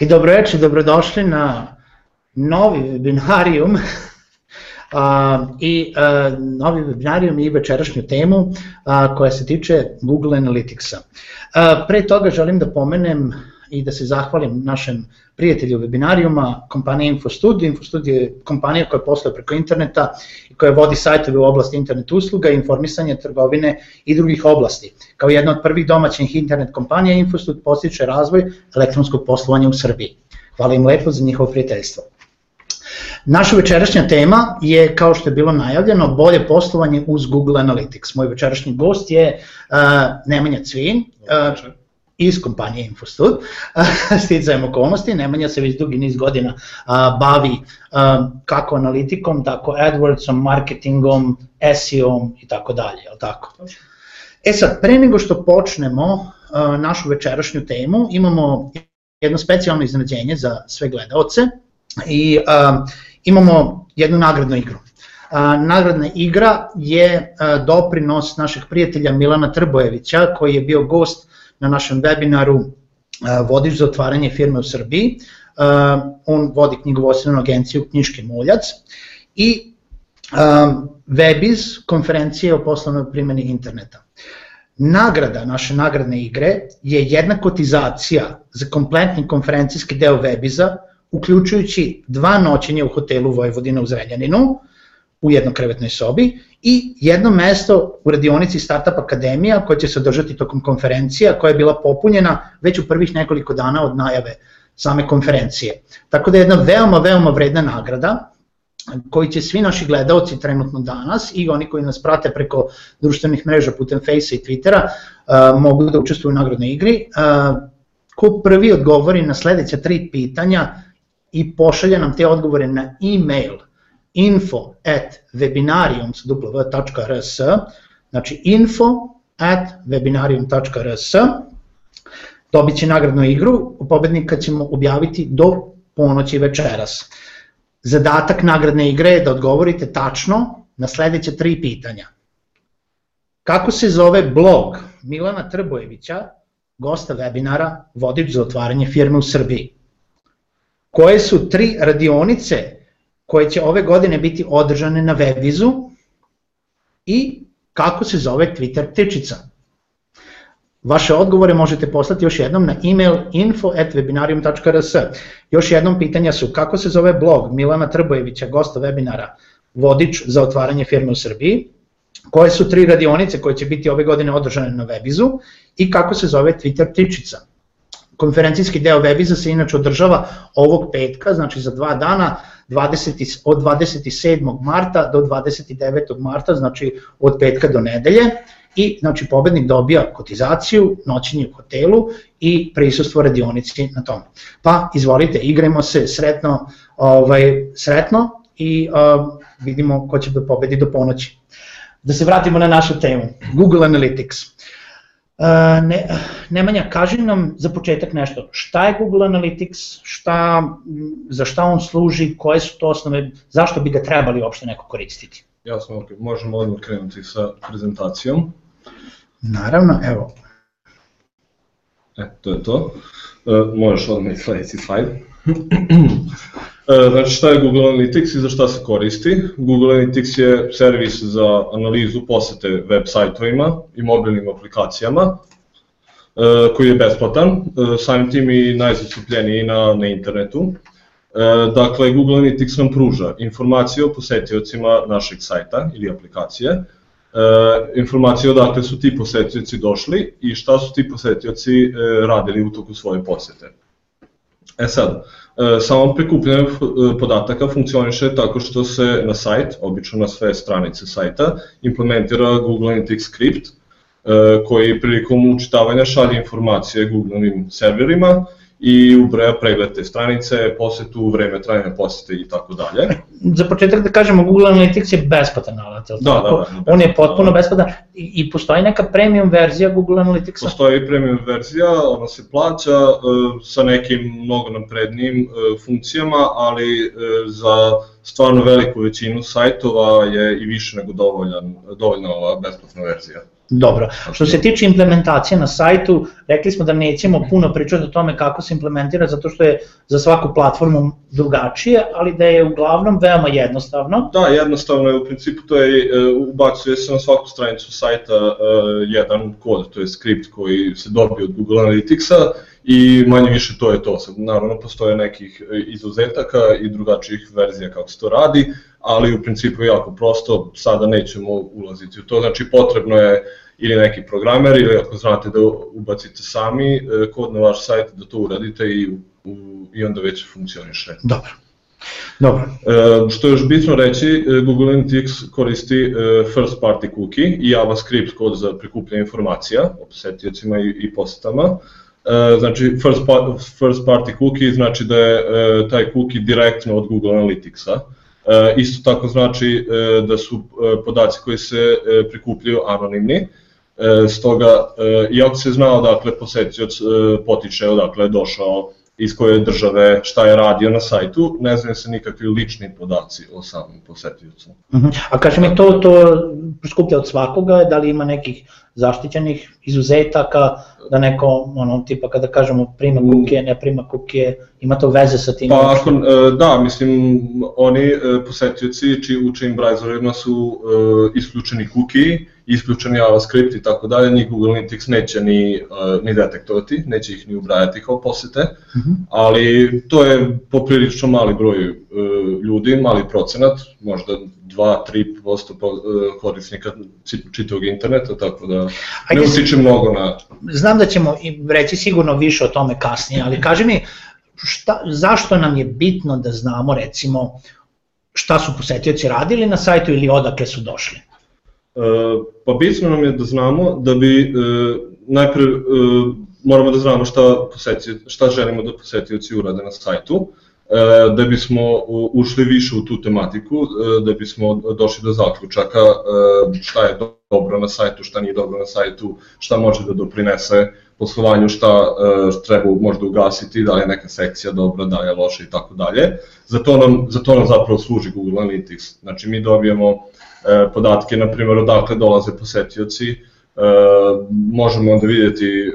I dobroveče, dobrodošli na novi webinarijum a, i a, novi webinarijum i večerašnju temu a, koja se tiče Google Analyticsa. A, pre toga želim da pomenem i da se zahvalim našem prijatelju webinarijuma, kompanije InfoStudio. InfoStudio je kompanija koja posluje preko interneta i koja vodi sajtove u oblasti internet usluga, informisanja, trgovine i drugih oblasti. Kao jedna od prvih domaćih internet kompanija, InfoStud postiče razvoj elektronskog poslovanja u Srbiji. Hvala im lepo za njihovo prijateljstvo. Naša večerašnja tema je, kao što je bilo najavljeno, bolje poslovanje uz Google Analytics. Moj večerašnji gost je uh, Nemanja Cvin, uh, iz kompanije Infostud, sticajem okolnosti, Nemanja se već dugi niz godina bavi kako analitikom, tako AdWordsom, marketingom, SEO-om i tako dalje, je tako? E sad, pre nego što počnemo našu večerašnju temu, imamo jedno specijalno iznenađenje za sve gledaoce i imamo jednu nagradnu igru. Nagradna igra je doprinos našeg prijatelja Milana Trbojevića koji je bio gost na našem webinaru uh, vodič za otvaranje firme u Srbiji. Uh, on vodi knjigovodstvenu agenciju Knjiški muljac i um, Webiz, konferencije o poslovnoj primjeni interneta. Nagrada naše nagradne igre je jedna kotizacija za kompletni konferencijski deo Webiza, uključujući dva noćenja u hotelu Vojvodina u Zrenjaninu, u jednokrevetnoj sobi i jedno mesto u radionici Startup Akademija koja će se održati tokom konferencija koja je bila popunjena već u prvih nekoliko dana od najave same konferencije. Tako da je jedna veoma, veoma vredna nagrada koji će svi naši gledalci trenutno danas i oni koji nas prate preko društvenih mreža putem Face i Twittera uh, mogu da učestvuju u nagradnoj igri. Uh, ko prvi odgovori na sledeća tri pitanja i pošalje nam te odgovore na e-mail – info at webinarium.rs, znači info at webinarium.rs, dobit će nagradnu igru, pobednika ćemo objaviti do ponoći večeras. Zadatak nagradne igre je da odgovorite tačno na sledeće tri pitanja. Kako se zove blog Milana Trbojevića, gosta webinara, vodič za otvaranje firme u Srbiji? Koje su tri radionice koje će ove godine biti održane na Webizu i kako se zove Twitter tičica. Vaše odgovore možete poslati još jednom na email info.webinarium.rs. Još jednom pitanja su kako se zove blog Milana Trbojevića, gosta webinara, vodič za otvaranje firme u Srbiji, koje su tri radionice koje će biti ove godine održane na Webizu i kako se zove Twitter tičica. Konferencijski deo Webiza se inače održava ovog petka, znači za dva dana, 20, od 27. marta do 29. marta, znači od petka do nedelje i znači pobednik dobija kotizaciju, noćenje u hotelu i prisustvo radionici na tom. Pa izvolite, igrajmo se sretno, ovaj, sretno i uh, vidimo ko će da pobedi do ponoći. Da se vratimo na našu temu, Google Analytics. Ne, Nemanja, kaži nam za početak nešto, šta je Google Analytics, šta, za šta on služi, koje su to osnove, zašto bi ga trebali uopšte neko koristiti? Jasno, ok, možemo odmah krenuti sa prezentacijom. Naravno, evo. E, to je to. E, možeš odmah sledeći slajd. E, znači šta je Google Analytics i za šta se koristi? Google Analytics je servis za analizu posete web sajtovima i mobilnim aplikacijama e, koji je besplatan, e, samim tim i najzastupljeniji na, na internetu. Dakle, Google Analytics nam pruža informacije o posetiocima našeg sajta ili aplikacije, informacije odakle su ti posetioci došli i šta su ti posetioci radili u toku svoje posete. E sad, E, samo prikupljanje e, podataka funkcioniše tako što se na sajt, obično na sve stranice sajta, implementira Google Analytics script e, koji prilikom učitavanja šalje informacije Googleovim serverima i ubraja pregled te stranice, posetu, vreme trajanja posete i tako dalje. Za početak da kažemo, Google Analytics je besplatan alat, da? Da, da, da, On je potpuno besplatan I, i postoji neka premium verzija Google Analyticsa? Postoji premium verzija, ona se plaća uh, sa nekim mnogo naprednijim uh, funkcijama, ali uh, za stvarno veliku većinu sajtova je i više nego dovoljan, dovoljna ova besplatna verzija. Dobro. Što se tiče implementacije na sajtu, rekli smo da nećemo puno pričati o tome kako se implementira, zato što je za svaku platformu drugačije, ali da je uglavnom veoma jednostavno. Da, jednostavno je, u principu to je, e, ubacuje se na svaku stranicu sajta uh, jedan kod, to je skript koji se dobije od Google Analyticsa i manje više to je to. Sad, naravno, postoje nekih izuzetaka i drugačijih verzija kako se to radi, ali u principu je jako prosto, sada nećemo ulaziti u to, znači potrebno je ili neki programer ili ako znate da ubacite sami e, kod na vaš sajt da to uradite i, u, i onda već funkcioniše. Dobro. Dobro. E, što je još bitno reći, e, Google Analytics koristi first party cookie i JavaScript kod za prikupljanje informacija o posetiocima i, i posetama. Znači, first, first party cookie znači da je taj cookie direktno od Google Analyticsa. Isto tako znači da su podaci koji se prikupljaju anonimni, E, stoga, e, iako se znao dakle posetioc e, potiče odakle je došao iz koje države, šta je radio na sajtu, ne znaju se nikakvi lični podaci o samom posetiocu. Uh mhm. -huh. A kaže mi to, to skuplja od svakoga, da li ima nekih zaštićenih izuzetaka, da neko, ono, tipa kada kažemo prima kukije, ne prima kukije, ima to veze sa tim? Pa ako, da, mislim, oni posetioci či, u čim browserima su isključeni kukiji, isključen JavaScript i tako dalje, njih Google Analytics neće ni, uh, ni detektovati, neće ih ni ubrajati kao posete, uh mhm. -huh. ali to je poprilično mali broj uh, ljudi, mali procenat, možda 2-3% uh, korisnika čitavog interneta, tako da ne utiče mnogo na... Znam da ćemo reći sigurno više o tome kasnije, ali kaži mi, šta, zašto nam je bitno da znamo recimo šta su posetioci radili na sajtu ili odakle su došli? Pa bitno nam je da znamo da bi e, najpre e, moramo da znamo šta, poseti, šta želimo da posetioci urade na sajtu, e, da bismo ušli više u tu tematiku, da bismo došli do zaključaka šta je dobro na sajtu, šta nije dobro na sajtu, šta može da doprinese poslovanju, šta treba možda ugasiti, da li je neka sekcija dobra, da li je loša i tako dalje. Za to nam, za to nam zapravo služi Google Analytics. Znači mi dobijemo E, podatke, na primjer, odakle dolaze posetioci, e, možemo onda vidjeti e,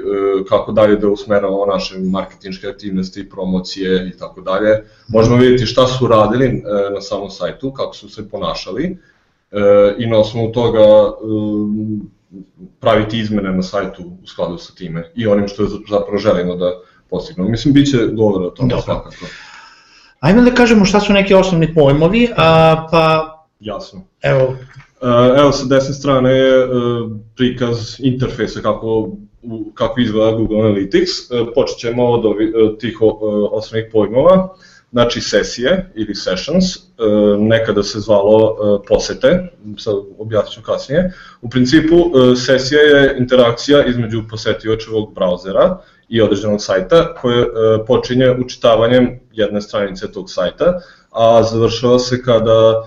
kako dalje da usmeramo naše marketinške aktivnosti, promocije i tako dalje. Možemo vidjeti šta su radili na samom sajtu, kako su se ponašali i na osnovu toga praviti izmene na sajtu u skladu sa time i onim što zapravo želimo da postignemo. Mislim, bit će govora o tome Dobro. svakako. Ajmo da kažemo šta su neki osnovni pojmovi, a, pa Jasno. Evo. Uh, evo sa desne strane je uh, prikaz interfejsa kako, kako izgleda Google Analytics. Uh, počet ćemo od ovi, tih osnovnih pojmova. Znači sesije ili sessions, nekada se zvalo posete, sad objasnit ću kasnije. U principu sesija je interakcija između posetiočevog brauzera i određenog sajta koje počinje učitavanjem jedne stranice tog sajta, a završava se kada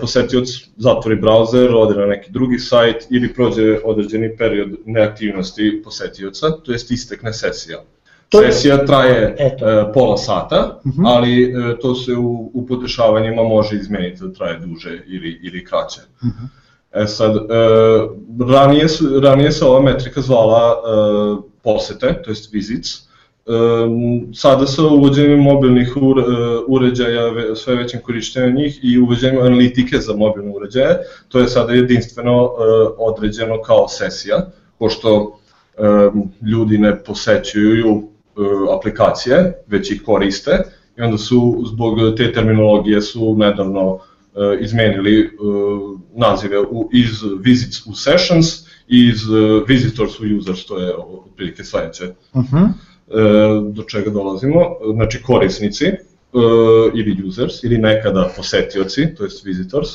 posetioc zatvori browser, ode na neki drugi sajt ili prođe određeni period neaktivnosti posetioca, to jest istekne sesija. To je... Sesija traje Eto. E, pola sata, uh mhm. -huh. ali e, to se u, u podešavanjima može izmeniti da traje duže ili, ili kraće. Uh mhm. -huh. E sad, e, ranije, ranije se ova metrika zvala e, posete, to jest visits, sada sa uvođenjem mobilnih e, uređaja, sve većim korištenjem njih i uvođenjem analitike za mobilne uređaje, to je sada jedinstveno e, određeno kao sesija, pošto ljudi ne posećuju e, aplikacije, već ih koriste i onda su zbog te terminologije su nedavno izmenili nazive iz visits u sessions i iz visitors u users, to je otprilike sledeće. Uh -huh. E, do čega dolazimo, znači korisnici e, ili users ili nekada posetioci, to jest visitors.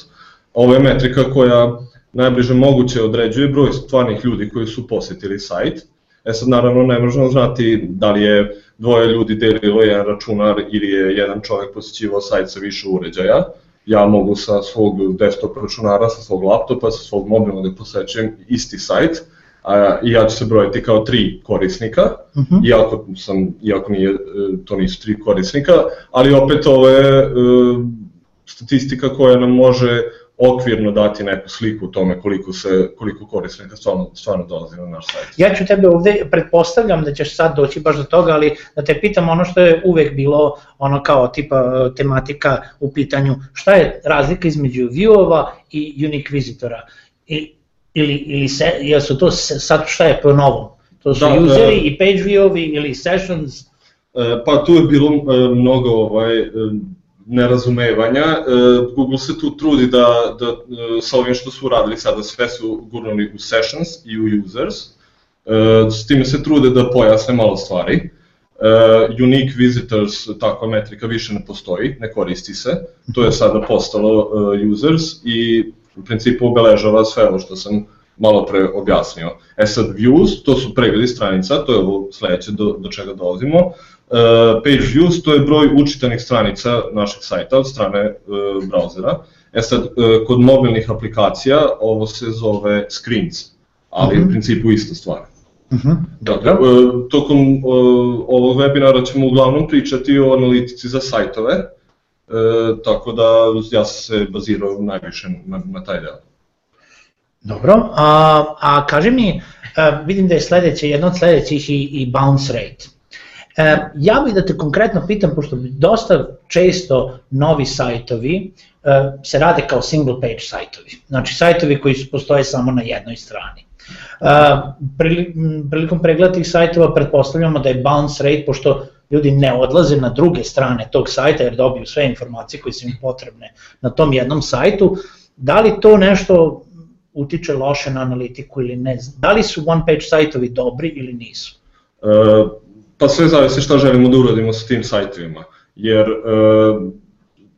Ovo je metrika koja najbliže moguće određuje broj stvarnih ljudi koji su posetili sajt. E sad naravno ne možemo znati da li je dvoje ljudi delilo jedan računar ili je jedan čovjek posećivao sajt sa više uređaja. Ja mogu sa svog desktop računara, sa svog laptopa, sa svog mobilnog da posećujem isti sajt, a, i ja ću se brojiti kao tri korisnika, uh mhm. -huh. iako, sam, iako nije, e, to nisu tri korisnika, ali opet ovo je, e, statistika koja nam može okvirno dati neku sliku o tome koliko se koliko korisnika stvarno stvarno dolazi na naš sajt. Ja ću tebe ovde pretpostavljam da ćeš sad doći baš do toga, ali da te pitam ono što je uvek bilo ono kao tipa tematika u pitanju, šta je razlika između viewova i unique visitora? I, ili, ili se, jel su to sad šta je po novom? To su da, useri uh, i page viewovi ili sessions? Uh, pa tu je bilo uh, mnogo ovaj, nerazumevanja. E, Google se tu trudi da, da e, sa ovim što su uradili sada sve su gurnuli u sessions i u users. E, s time se trude da pojasne malo stvari. Unique visitors, takva metrika više ne postoji, ne koristi se. To je sada postalo users i u principu obeležava sve ovo što sam malo pre objasnio. E sad views, to su pregledi stranica, to je ovo sledeće do, do čega dolazimo. Uh, page views, to je broj učitanih stranica našeg sajta od strane uh, brauzera. E sad, uh, kod mobilnih aplikacija ovo se zove screens, ali uh -huh. u mhm. principu ista stvar. Uh -huh. Dakle, uh, tokom uh, ovog webinara ćemo uglavnom pričati o analitici za sajtove, uh, tako da ja sam se bazirao najviše na, na taj deo. Dobro, a, a kaži mi, a, vidim da je sledeće, jedno od sledećih i, i bounce rate. E, ja bih da te konkretno pitam, pošto dosta često novi sajtovi e, se rade kao single page sajtovi, znači sajtovi koji postoje samo na jednoj strani. E, prilikom pregleda tih sajtova pretpostavljamo da je bounce rate, pošto ljudi ne odlaze na druge strane tog sajta jer dobiju sve informacije koje su im potrebne na tom jednom sajtu, da li to nešto utiče loše na analitiku ili ne? Da li su one page sajtovi dobri ili nisu? Uh, pa sve zavisi šta želimo da uradimo sa tim sajtovima, jer uh,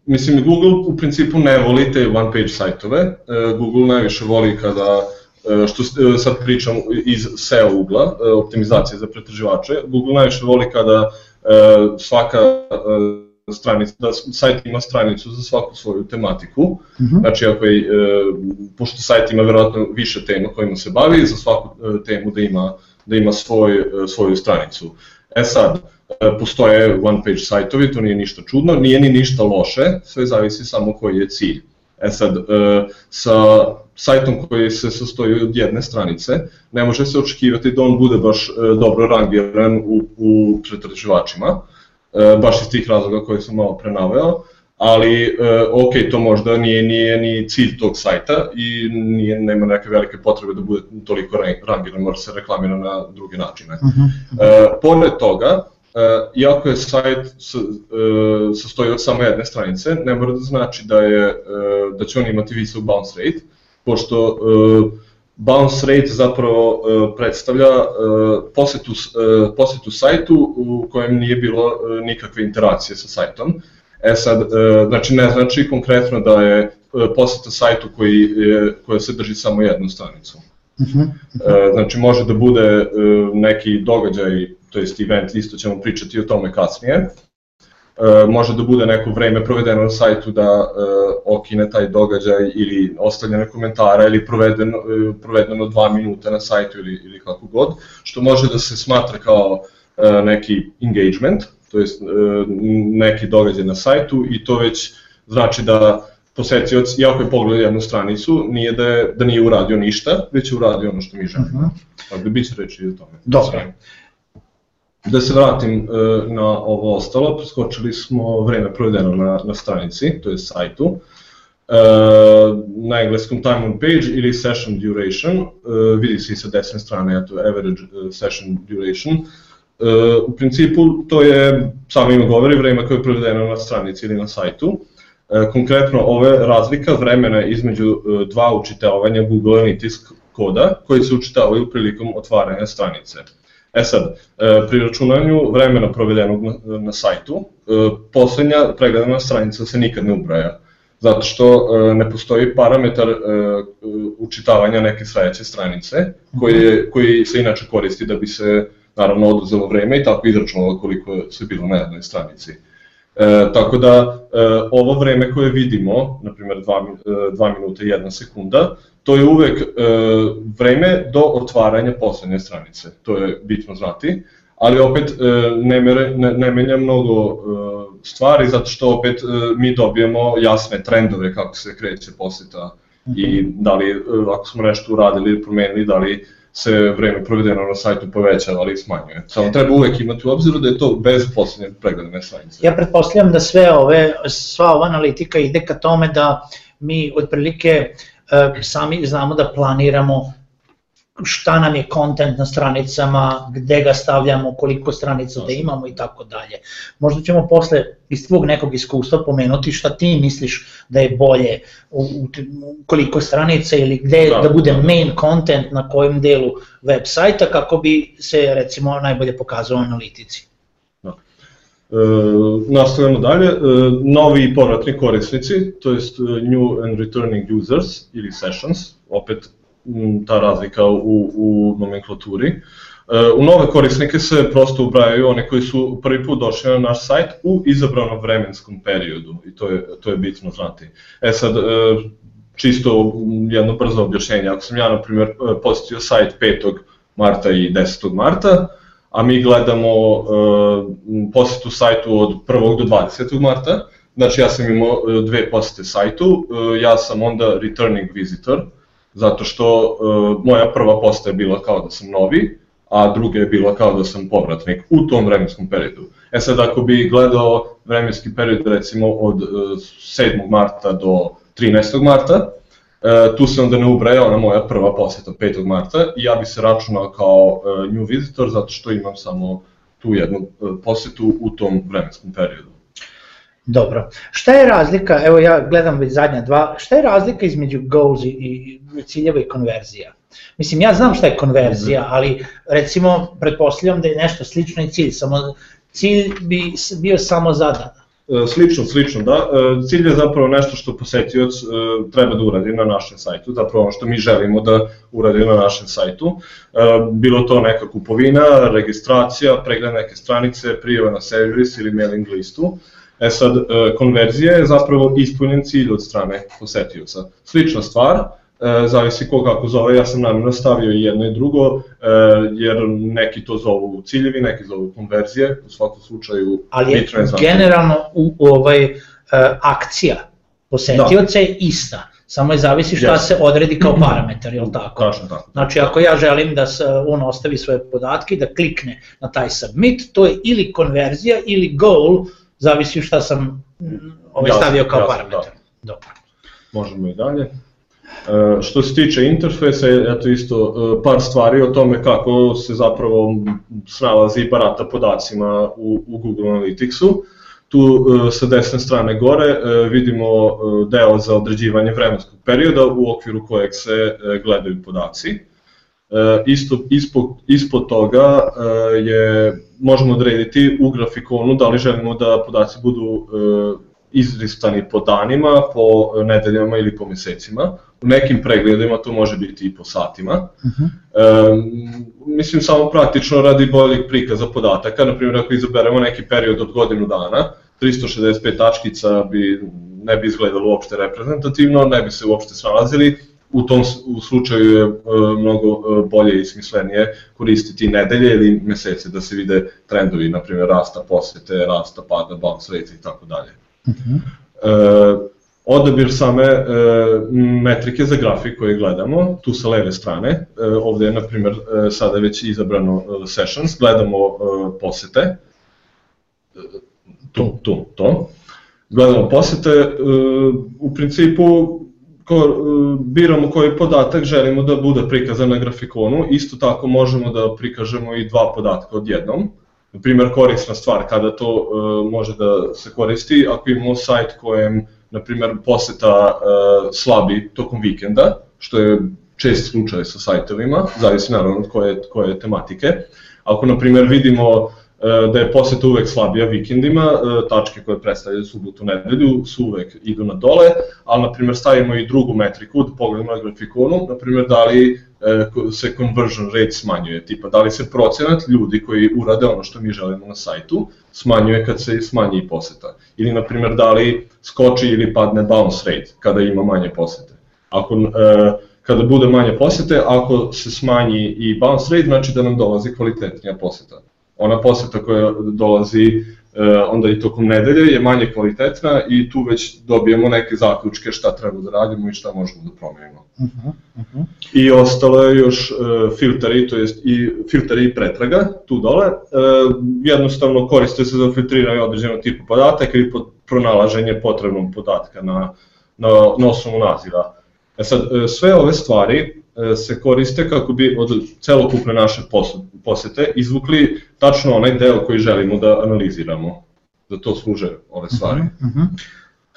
mislim Google u principu ne voli te one page sajtove, uh, Google najviše voli kada uh, što sad pričam iz SEO ugla, optimizacije za pretraživače, Google najviše voli kada svaka stranica, da sajt ima stranicu za svaku svoju tematiku, uh mhm. -huh. znači ako je, pošto sajt ima verovatno više tema kojima se bavi, za svaku temu da ima, da ima svoj, svoju stranicu. E sad, e, postoje one page sajtovi, to nije ništa čudno, nije ni ništa loše, sve zavisi samo koji je cilj. E sad, e, sa sajtom koji se sastoji od jedne stranice, ne može se očekivati da on bude baš e, dobro rangiran u, u pretraživačima, baš iz tih razloga koje sam malo prenaveo, ali e, ok, to možda nije, nije ni cilj tog sajta i nije, nema neke velike potrebe da bude toliko rangiran, mora se reklamira na druge načine. Uh -huh. e, pored toga, e, iako je sajt e, sastoji od samo jedne stranice, ne mora da znači da, je, e, da će on imati visok bounce rate, pošto e, bounce rate zapravo e, predstavlja e, posetu, e, posetu sajtu u kojem nije bilo e, nikakve interakcije sa sajtom, E sad, e, znači ne znači konkretno da je e, poseta sajtu koji, koja se drži samo jednu stranicu. Uh znači može da bude neki događaj, to jest event, isto ćemo pričati o tome kasnije. Može da bude neko vreme provedeno na sajtu da okine taj događaj ili ostavljene komentara ili provedeno, provedeno dva minuta na sajtu ili, ili kako god, što može da se smatra kao neki engagement to jest e, neki događaj na sajtu i to već znači da posetioc, iako je pogledao jednu stranicu, nije da, je, da nije uradio ništa, već je uradio ono što mi želimo. Uh mhm. -huh. Tako da bit će reći i o tome. Dobro. Da se vratim uh, na ovo ostalo, preskočili smo vreme provedeno na, na stranici, to je sajtu. Uh, na engleskom time on page ili session duration, uh, vidi se i sa desne strane, to je average session duration, E, u principu to je, samo ime govori, vreme koje je provedeno na stranici ili na sajtu. E, konkretno ove razlika vremena između e, dva učitavanja Google Analytics koda koji se učitavaju prilikom otvaranja stranice. E sad, pri računanju vremena provedenog na, sajtu, poslednja pregledana stranica se nikad ne ubraja, zato što ne postoji parametar učitavanja neke sledeće stranice, koji, koji se inače koristi da bi se naravno oduzelo vreme i tako izračunalo koliko se bilo na jednoj stranici. E, tako da e, ovo vreme koje vidimo, na primjer 2 e, minuta i 1 sekunda, to je uvek e, vreme do otvaranja poslednje stranice, to je bitno znati, ali opet ne, mere, ne, ne menja mnogo stvari zato što opet mi dobijemo jasne trendove kako se kreće poseta i mhm. da li ako smo nešto uradili ili promenili, da li se vreme provedeno na sajtu povećava ali smanjuje. Samo treba uvek imati u obziru da je to bez poslednjeg pregleda na stranice. Ja pretpostavljam da sve ove, sva ova analitika ide ka tome da mi otprilike e, sami znamo da planiramo šta nam je kontent na stranicama, gde ga stavljamo, koliko stranica da imamo i tako dalje. Možda ćemo posle iz tvog nekog iskustva pomenuti šta ti misliš da je bolje, u, u, koliko stranica ili gde da, da bude da, da. main content na kojem delu web sajta kako bi se recimo najbolje pokazao analitici. Da. E, nastavljamo dalje, e, novi povratni korisnici, to jest e, new and returning users ili sessions, opet ta razlika u, u nomenklaturi. E, u nove korisnike se prosto ubrajaju one koji su prvi put došli na naš sajt u izabranom vremenskom periodu i to je, to je bitno znati. E sad, e, čisto jedno brzo objašnjenje, ako sam ja na primjer posetio sajt 5. marta i 10. marta, a mi gledamo posetu sajtu od 1. do 20. marta, znači ja sam imao dve posete sajtu, ja sam onda returning visitor, zato što uh, moja prva posta je bila kao da sam novi, a druga je bila kao da sam povratnik u tom vremenskom periodu. E sad ako bi gledao vremenski period recimo od uh, 7. marta do 13. marta, uh, tu se onda ne ubraja ona moja prva poseta 5. marta i ja bi se računao kao uh, new visitor zato što imam samo tu jednu posetu u tom vremenskom periodu. Dobro. Šta je razlika, evo ja gledam već zadnja dva, šta je razlika između goals i, i ciljeva i konverzija? Mislim, ja znam šta je konverzija, mhm. ali recimo, pretpostavljam da je nešto slično i cilj, samo cilj bi bio samo zadan. E, slično, slično, da. E, cilj je zapravo nešto što posetioc e, treba da uradi na našem sajtu, zapravo ono što mi želimo da uradi na našem sajtu. Bilo to neka kupovina, registracija, pregled neke stranice, prijeva na servis ili mailing listu. E sad, e, konverzija je zapravo ispunjen cilj od strane posetioca. Slična stvar, e, zavisi ko kako zove, ja sam namjerno stavio i jedno i drugo, e, jer neki to zovu ciljevi, neki zovu konverzije, u svakom slučaju... Ali je generalno u, ovaj, akcija posetioca da. je ista, samo je zavisi šta yes. se odredi kao parametar, je li tako? Tačno tako. Znači ako ja želim da se on ostavi svoje podatke i da klikne na taj submit, to je ili konverzija ili goal zavisi šta sam ovaj, stavio kao jasno, parametar. Da. Dobro. Možemo i dalje. E, što se tiče interfejsa, eto isto e, par stvari o tome kako se zapravo snalazi i barata podacima u, u Google Analyticsu. Tu e, sa desne strane gore e, vidimo deo za određivanje vremenskog perioda u okviru kojeg se gledaju podaci. E, isto, ispod, ispod toga e, je, možemo odrediti u grafikonu da li želimo da podaci budu e, izlistani po danima, po nedeljama ili po mesecima. U nekim pregledima to može biti i po satima. Uh -huh. e, mislim samo praktično radi boljeg prikaza podataka, na primjer ako izaberemo neki period od godinu dana, 365 tačkica bi ne bi izgledalo uopšte reprezentativno, ne bi se uopšte snalazili, u tom u slučaju je e, mnogo e, bolje i smislenije koristiti nedelje ili mesece da se vide trendovi, na primjer rasta posete, rasta pada, bounce rate i tako dalje. Mhm. E, odabir same e, metrike za grafik koje gledamo, tu sa leve strane, e, ovde je na primjer e, sada već izabrano e, sessions, gledamo e, posete, tu, tu, to, gledamo posete, e, u principu biramo koji podatak želimo da bude prikazan na grafikonu, isto tako možemo da prikažemo i dva podatka odjednom. Na primjer, korisna stvar kada to uh, može da se koristi, ako imamo sajt kojem, na primjer, poseta uh, slabi tokom vikenda, što je čest slučaj sa sajtovima, zavisi naravno od koje, koje tematike. Ako, na primjer, vidimo E, da je poseta uvek slabija vikendima, e, tačke koje predstavljaju subotu nedelju su uvek idu na dole, ali na primjer stavimo i drugu metriku da pogledamo na grafikonu, na primjer da li e, se conversion rate smanjuje, tipa da li se procenat ljudi koji urade ono što mi želimo na sajtu smanjuje kad se smanji i poseta. Ili na primjer da li skoči ili padne bounce rate kada ima manje posete. Ako kada bude manje posete, ako se smanji i bounce rate, znači da nam dolazi kvalitetnija poseta. Ona poseta koja dolazi e, onda i tokom nedelje je manje kvalitetna i tu već dobijemo neke zaključke šta treba da radimo i šta možemo da promenimo. Uh -huh, uh -huh. I ostalo je još uh, filteri, to jest i filteri i pretraga tu dole. Uh, jednostavno koriste se za filtriranje određenog tipa podataka ili pod pronalaženje potrebnog podatka na, na, na osnovu naziva. E sad, sve ove stvari se koriste kako bi od celokupne naše posete izvukli tačno onaj deo koji želimo da analiziramo. Za to služe ove stvari. Uh -huh, uh -huh.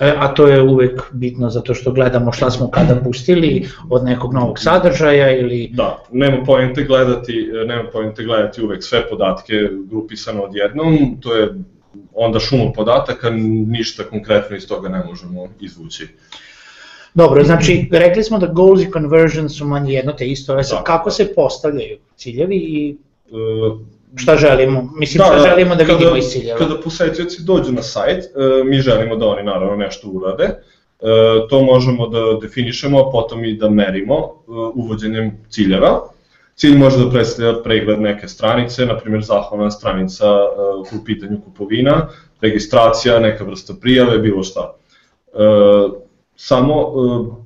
E, a to je uvek bitno zato što gledamo šta smo kada pustili od nekog novog sadržaja ili... Da, nema pojente gledati, nema pojente gledati uvek sve podatke grupisano odjednom, to je onda šuma podataka, ništa konkretno iz toga ne možemo izvući. Dobro, znači rekli smo da goals i conversions su manje jedno te isto, da. kako se postavljaju ciljevi i uh, šta želimo, mislim da, šta želimo da kada, vidimo iz ciljeva. Kada posetioci dođu na sajt, e, mi želimo da oni naravno nešto urade, e, to možemo da definišemo, a potom i da merimo e, uvođenjem ciljeva. Cilj može da predstavlja pregled neke stranice, na primjer zahvalna stranica u pitanju kupovina, registracija, neka vrsta prijave, bilo šta. Samo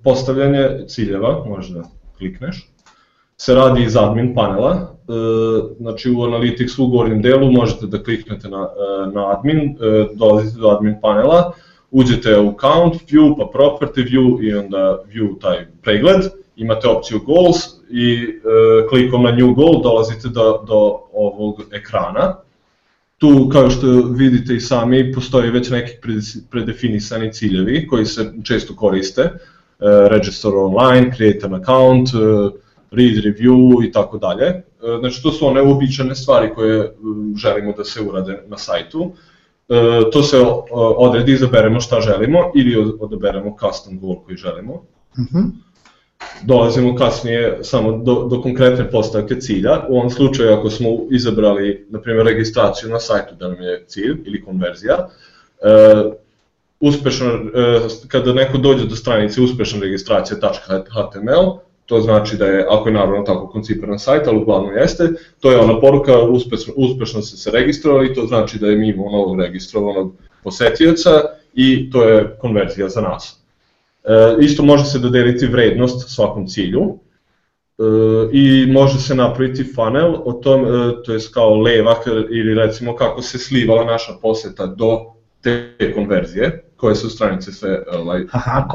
postavljanje ciljeva, možda klikneš, se radi iz admin panela, e, znači u Analytics u gornjem delu možete da kliknete na, e, na admin, e, dolazite do admin panela, uđete u account, view, pa property view i onda view taj pregled, imate opciju goals i klikom na new goal dolazite do, do ovog ekrana. Tu, kao što vidite i sami, postoje već neki predefinisani ciljevi koji se često koriste. Register online, create an account, read review i tako dalje. E, znači to su one uobičajene stvari koje želimo da se urade na sajtu. E, to se odredi, izaberemo šta želimo ili odaberemo custom goal koji želimo. Uh mhm. -huh. Dolazimo kasnije samo do, do konkretne postavke cilja. U ovom slučaju ako smo izabrali, na primjer, registraciju na sajtu da nam je cilj ili konverzija, e, uspešno, kada neko dođe do stranice uspešna registracija.html, to znači da je, ako je naravno tako koncipiran sajt, ali uglavnom jeste, to je ona poruka, uspešno, uspešno ste se registrovali, to znači da je mi imamo novog registrovanog posetioca i to je konverzija za nas. E, isto može se dodeliti vrednost svakom cilju e, i može se napraviti funnel o tom, e, to je kao levak ili recimo kako se slivala naša poseta do te konverzije koje su stranice sve ovaj, Aha,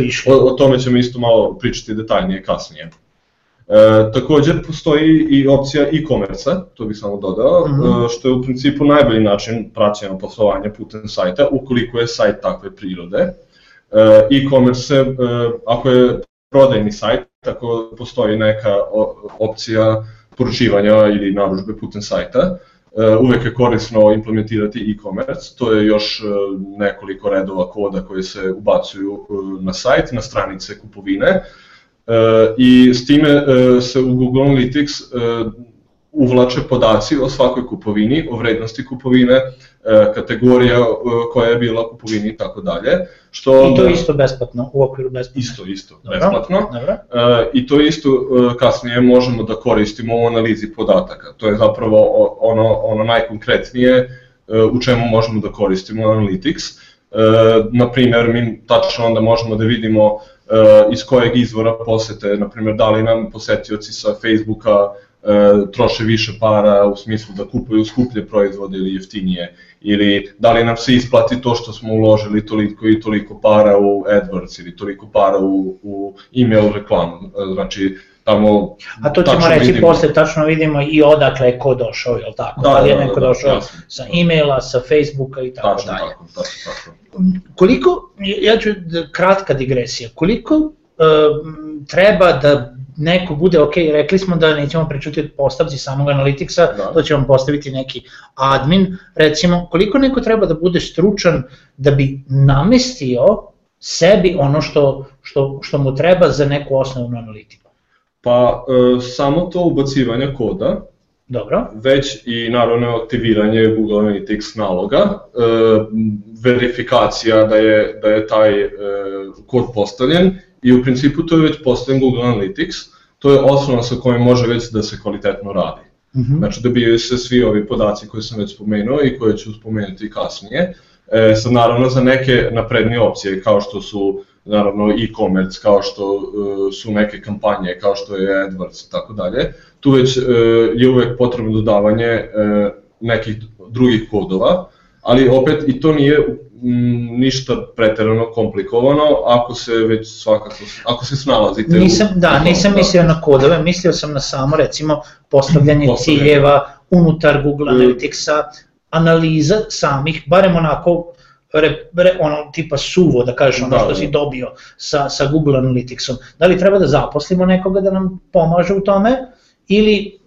išli? O, o tome ćemo isto malo pričati detaljnije kasnije. E, također postoji i opcija e-commerce to bih samo dodao, mm -hmm. što je u principu najbolji način praćenja poslovanja putem sajta, ukoliko je sajt takve prirode. E, e-commerce, e, ako je prodajni sajt, ako postoji neka opcija poručivanja ili naručbe putem sajta, E, uvek je korisno implementirati e-commerce, to je još nekoliko redova koda koji se ubacuju na sajt, na stranice kupovine. I s time se u Google Analytics uvlače podaci o svakoj kupovini, o vrednosti kupovine, kategorija e, koja je bila kupovini i tako dalje. Što I to isto besplatno, u okviru besplatno. Isto, isto, dobro, besplatno. Dobro. E, I to isto kasnije možemo da koristimo u analizi podataka. To je zapravo ono, ono najkonkretnije u čemu možemo da koristimo Analytics. Na primer, mi tačno onda možemo da vidimo iz kojeg izvora posete, na primjer, da li nam posetioci sa Facebooka e, troše više para u smislu da kupuju skuplje proizvode ili jeftinije ili da li nam se isplati to što smo uložili toliko i toliko para u AdWords ili toliko para u, u email reklamu. E, znači, tamo A to ćemo reći vidimo. posle, tačno vidimo i odakle je ko došao, je li tako? Da, da, da li je neko da, da, došao jasno, sa e-maila, sa Facebooka i tako tačno, dalje. Tako, tačno, tako. Koliko, ja ću kratka digresija, koliko uh, treba da neko bude, ok, rekli smo da nećemo pričati od postavci samog analitiksa, da. to ćemo postaviti neki admin, recimo, koliko neko treba da bude stručan da bi namestio sebi ono što, što, što mu treba za neku osnovnu analitiku? Pa, e, samo to ubacivanje koda, Dobro. Već i naravno aktiviranje Google Analytics naloga, e, verifikacija da je, da je taj e, kod postavljen i u principu to je već postavljen Google Analytics, to je osnova sa kojom može već da se kvalitetno radi. -hmm. Znači dobijaju se svi ovi podaci koje sam već spomenuo i koje ću spomenuti kasnije. E, sad naravno za neke naprednije opcije kao što su naravno e-commerce, kao što uh, su neke kampanje, kao što je AdWords i tako dalje, tu već uh, je uvek potrebno dodavanje uh, nekih drugih kodova, ali opet i to nije ništa preterano komplikovano ako se već svakako, ako se snalazite nisam, u... Da, nisam mislio na kodove, mislio sam na samo recimo postavljanje, postavljanje. ciljeva unutar Google Analyticsa, analiza samih, barem onako re, re, ono tipa suvo da kažeš ono da, što da. si dobio sa, sa Google Analyticsom. Da li treba da zaposlimo nekoga da nam pomaže u tome ili e,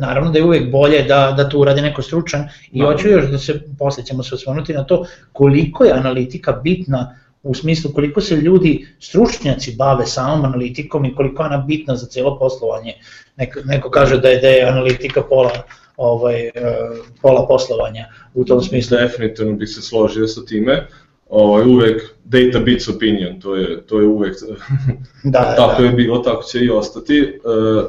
naravno da je uvek bolje da, da to uradi neko stručan i da. hoću još da se, posle ćemo se osvrnuti na to koliko je analitika bitna u smislu koliko se ljudi, stručnjaci bave samom analitikom i koliko je ona bitna za celo poslovanje. Neko, neko kaže da je, da je analitika pola ovaj, e, pola poslovanja u tom smislu. Definitivno bih se složio sa time. Ovaj, uvek data beats opinion, to je, to je uvek, da, tako da. je bilo, tako će i ostati. Uh,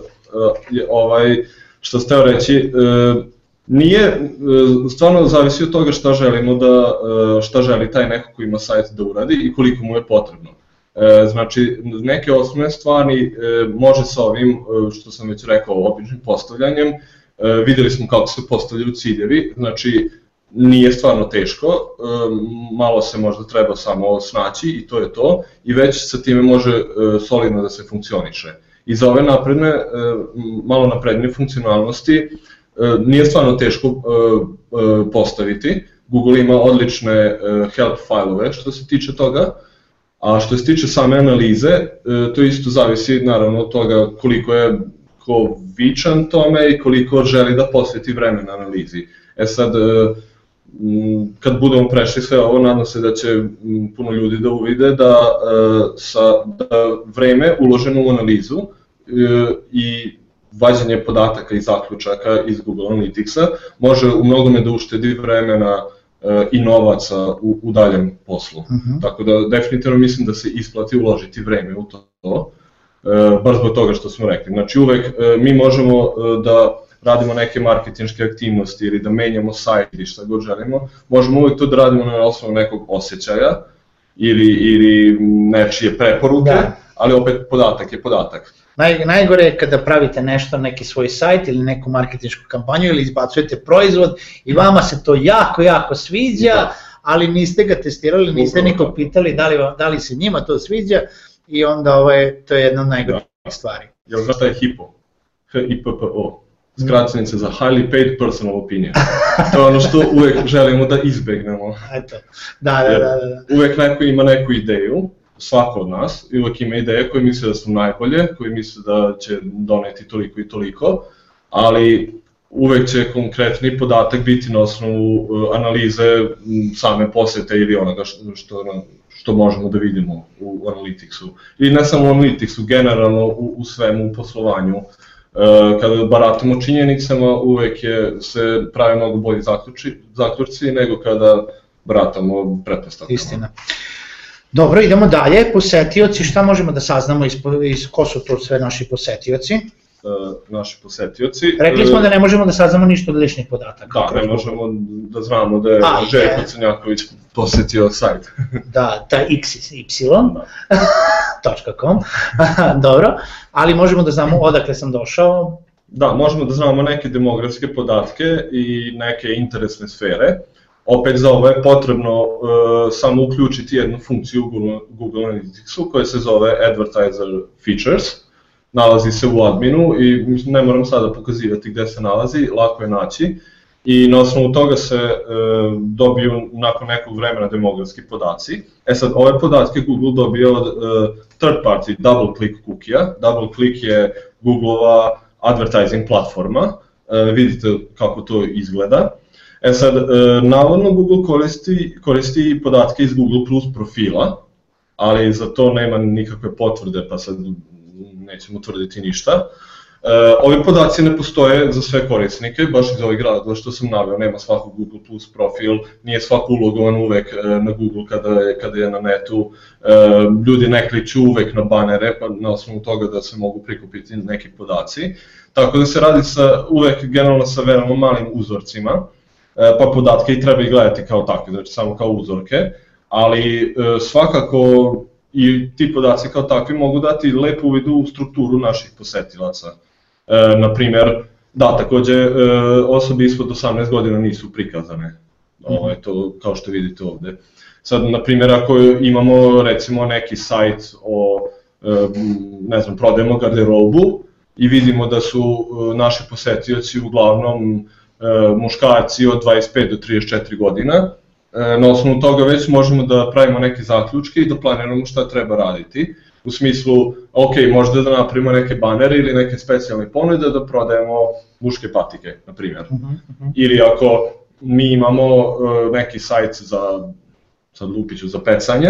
ovaj, što ste reći, uh, nije, stvarno zavisi od toga šta želimo da, šta želi taj neko ko ima sajt da uradi i koliko mu je potrebno. Znači, neke osnovne stvari može sa ovim, što sam već rekao, običnim postavljanjem, E, videli smo kako se postavljaju ciljevi, znači nije stvarno teško, e, malo se možda treba samo snaći i to je to, i već sa time može e, solidno da se funkcioniše. I za ove napredne, malo napredne funkcionalnosti nije stvarno teško postaviti, Google ima odlične help failove što se tiče toga, a što se tiče same analize, to isto zavisi naravno od toga koliko je ko vičan tome i koliko želi da posveti vremena analizi. E sad, e, kad budemo prešli sve ovo, nadam se da će puno ljudi da uvide da, e, sa, da vreme uloženo u analizu e, i vađanje podataka i zaključaka iz Google Analyticsa može u mnogome da uštedi vremena i novaca u, u daljem poslu. Uh mhm. -huh. Tako da definitivno mislim da se isplati uložiti vreme u to. E, baš zbog toga što smo rekli. Znači uvek e, mi možemo e, da radimo neke marketinške aktivnosti ili da menjamo sajt ili šta god želimo, možemo uvek to da radimo na osnovu nekog osjećaja ili, ili nečije preporuke, da. ali opet podatak je podatak. Naj, najgore je kada pravite nešto, neki svoj sajt ili neku marketinšku kampanju ili izbacujete proizvod i vama se to jako, jako sviđa, da. ali niste ga testirali, niste nikog pitali da li, da li se njima to sviđa, i onda ovaj, to je jedna od najgorih da. stvari. Jel znaš šta je HIPO? H-I-P-P-O. Skraćenica za Highly Paid Personal Opinion. To je ono što uvek želimo da izbegnemo. Eto, da, da, da, da, da. Uvek neko ima neku ideju, svako od nas, i uvek ima ideje koje misle da su najbolje, koje misle da će doneti toliko i toliko, ali uvek će konkretni podatak biti na osnovu uh, analize same posete ili onoga što, što, što možemo da vidimo u Analyticsu. I ne samo u Analyticsu, generalno u, u svemu u poslovanju. Uh, kada baratamo činjenicama, uvek je, se prave mnogo bolji zaključi, zaključci nego kada baratamo pretpostavkama. Istina. Dobro, idemo dalje. Posetioci, šta možemo da saznamo iz, iz ko su to sve naši posetioci? Naši posetioci. Rekli smo da ne možemo da saznamo ništa od ličnih podataka. Da, ne možemo da znamo da je Željko Crnjaković posetio sajt. da, ta xy.com, dobro, ali možemo da znamo odakle sam došao. Da, možemo da znamo neke demografske podatke i neke interesne sfere. Opet za ovo je potrebno uh, samo uključiti jednu funkciju u Google, Google Analyticsu koja se zove Advertiser Features nalazi se u adminu i ne moram sada pokazivati gde se nalazi, lako je naći i na osnovu toga se e, dobiju nakon nekog vremena demografski podaci. E sad, ove podatke Google dobio od e, third party double click cookie-a. Double click je Googleova advertising platforma, e, vidite kako to izgleda. E sad, e, navodno Google koristi, koristi podatke iz Google Plus profila, ali za to nema nikakve potvrde, pa sad nećemo tvrditi ništa. ovi podaci ne postoje za sve korisnike, baš iz ovih gradova što sam naveo, nema svako Google Plus profil, nije svako ulogovan uvek e, na Google kada je, kada je na netu, e, ljudi ne kliču uvek na banere, pa na osnovu toga da se mogu prikupiti neki podaci. Tako da se radi sa, uvek generalno sa veoma malim uzorcima, e, pa podatke i treba i gledati kao takve, znači samo kao uzorke, ali svakako i ti podaci kao takvi mogu dati lepu uvid u strukturu naših posetilaca. E, na primer, da, takođe e, osobe ispod 18 godina nisu prikazane, ovo je to kao što vidite ovde. Sad, na primjer, ako imamo recimo neki sajt o, e, ne znam, prodajemo garderobu i vidimo da su e, naši posetioci uglavnom e, muškarci od 25 do 34 godina, na osnovu toga već možemo da pravimo neke zaključke i da planiramo šta treba raditi. U smislu, ok, možda da napravimo neke banere ili neke specijalne ponude da prodajemo muške patike, na primjer. Uh -huh, uh -huh. Ili ako mi imamo uh, neki sajt za, sad lupiću, za pecanje,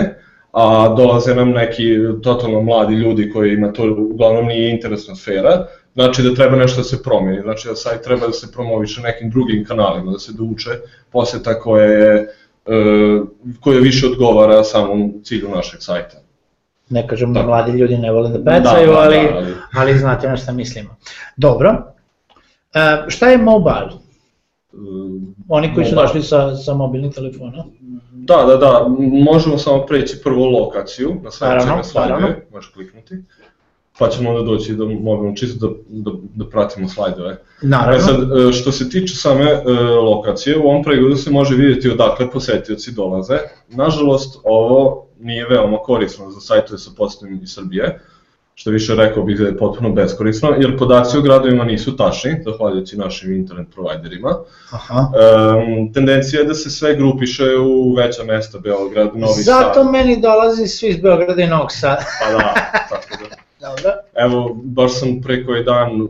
a dolaze nam neki totalno mladi ljudi koji ima to uglavnom nije interesna sfera, znači da treba nešto da se promeni, znači da sajt treba da se promoviše nekim drugim kanalima, da se douče poseta koje je E, koja više odgovara samom cilju našeg sajta. Ne kažem da mladi ljudi ne vole da pecaju, da, da, ali, da, ali... ali znate na šta mislimo. Dobro. E, šta je mobile? Oni koji su došli sa, sa mobilnih telefona? Da, da, da, možemo samo preći prvo lokaciju, na sledećem slajdu, možeš kliknuti pa ćemo onda doći do mobilno čisto da, da, da pratimo slajdove. Naravno. E sad, e, što se tiče same e, lokacije, u ovom pregledu se može vidjeti odakle posetioci dolaze. Nažalost, ovo nije veoma korisno za sajtove sa posetom iz Srbije, što više rekao bih da je potpuno beskorisno, jer podaci o gradovima nisu tačni, zahvaljujući našim internet providerima. Aha. Um, tendencija je da se sve grupiše u veća mesta, Beograd, Novi Zato Sad. Zato meni dolazi svi iz Beograda i Novog Sada. pa da, tako da. Dobro. Evo, baš sam pre koji dan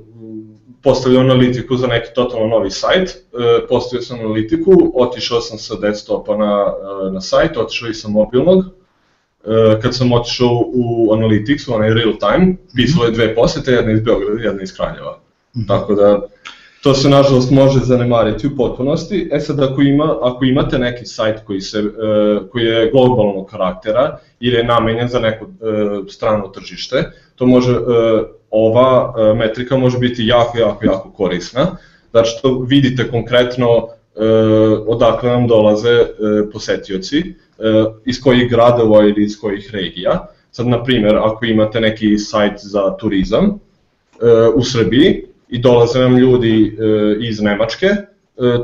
postavio analitiku za neki totalno novi sajt, e, postavio sam analitiku, otišao sam sa desktopa na, e, na sajt, otišao i sa mobilnog, e, kad sam otišao u Analytics, u onaj real time, pisalo je dve posete, jedna iz Beograda i jedna iz Kraljeva. -hmm. Tako da, to se nažalost može zanemariti u potpunosti. E sad, ako, ima, ako imate neki sajt koji, se, koji je globalnog karaktera ili je namenjen za neko strano tržište, to može, e, ova e, metrika može biti jako, jako, jako korisna, znači što vidite konkretno e, odakle nam dolaze posetioci, iz kojih gradova ili iz kojih regija. Sad, na primjer, ako imate neki sajt za turizam u Srbiji i dolaze nam ljudi iz Nemačke,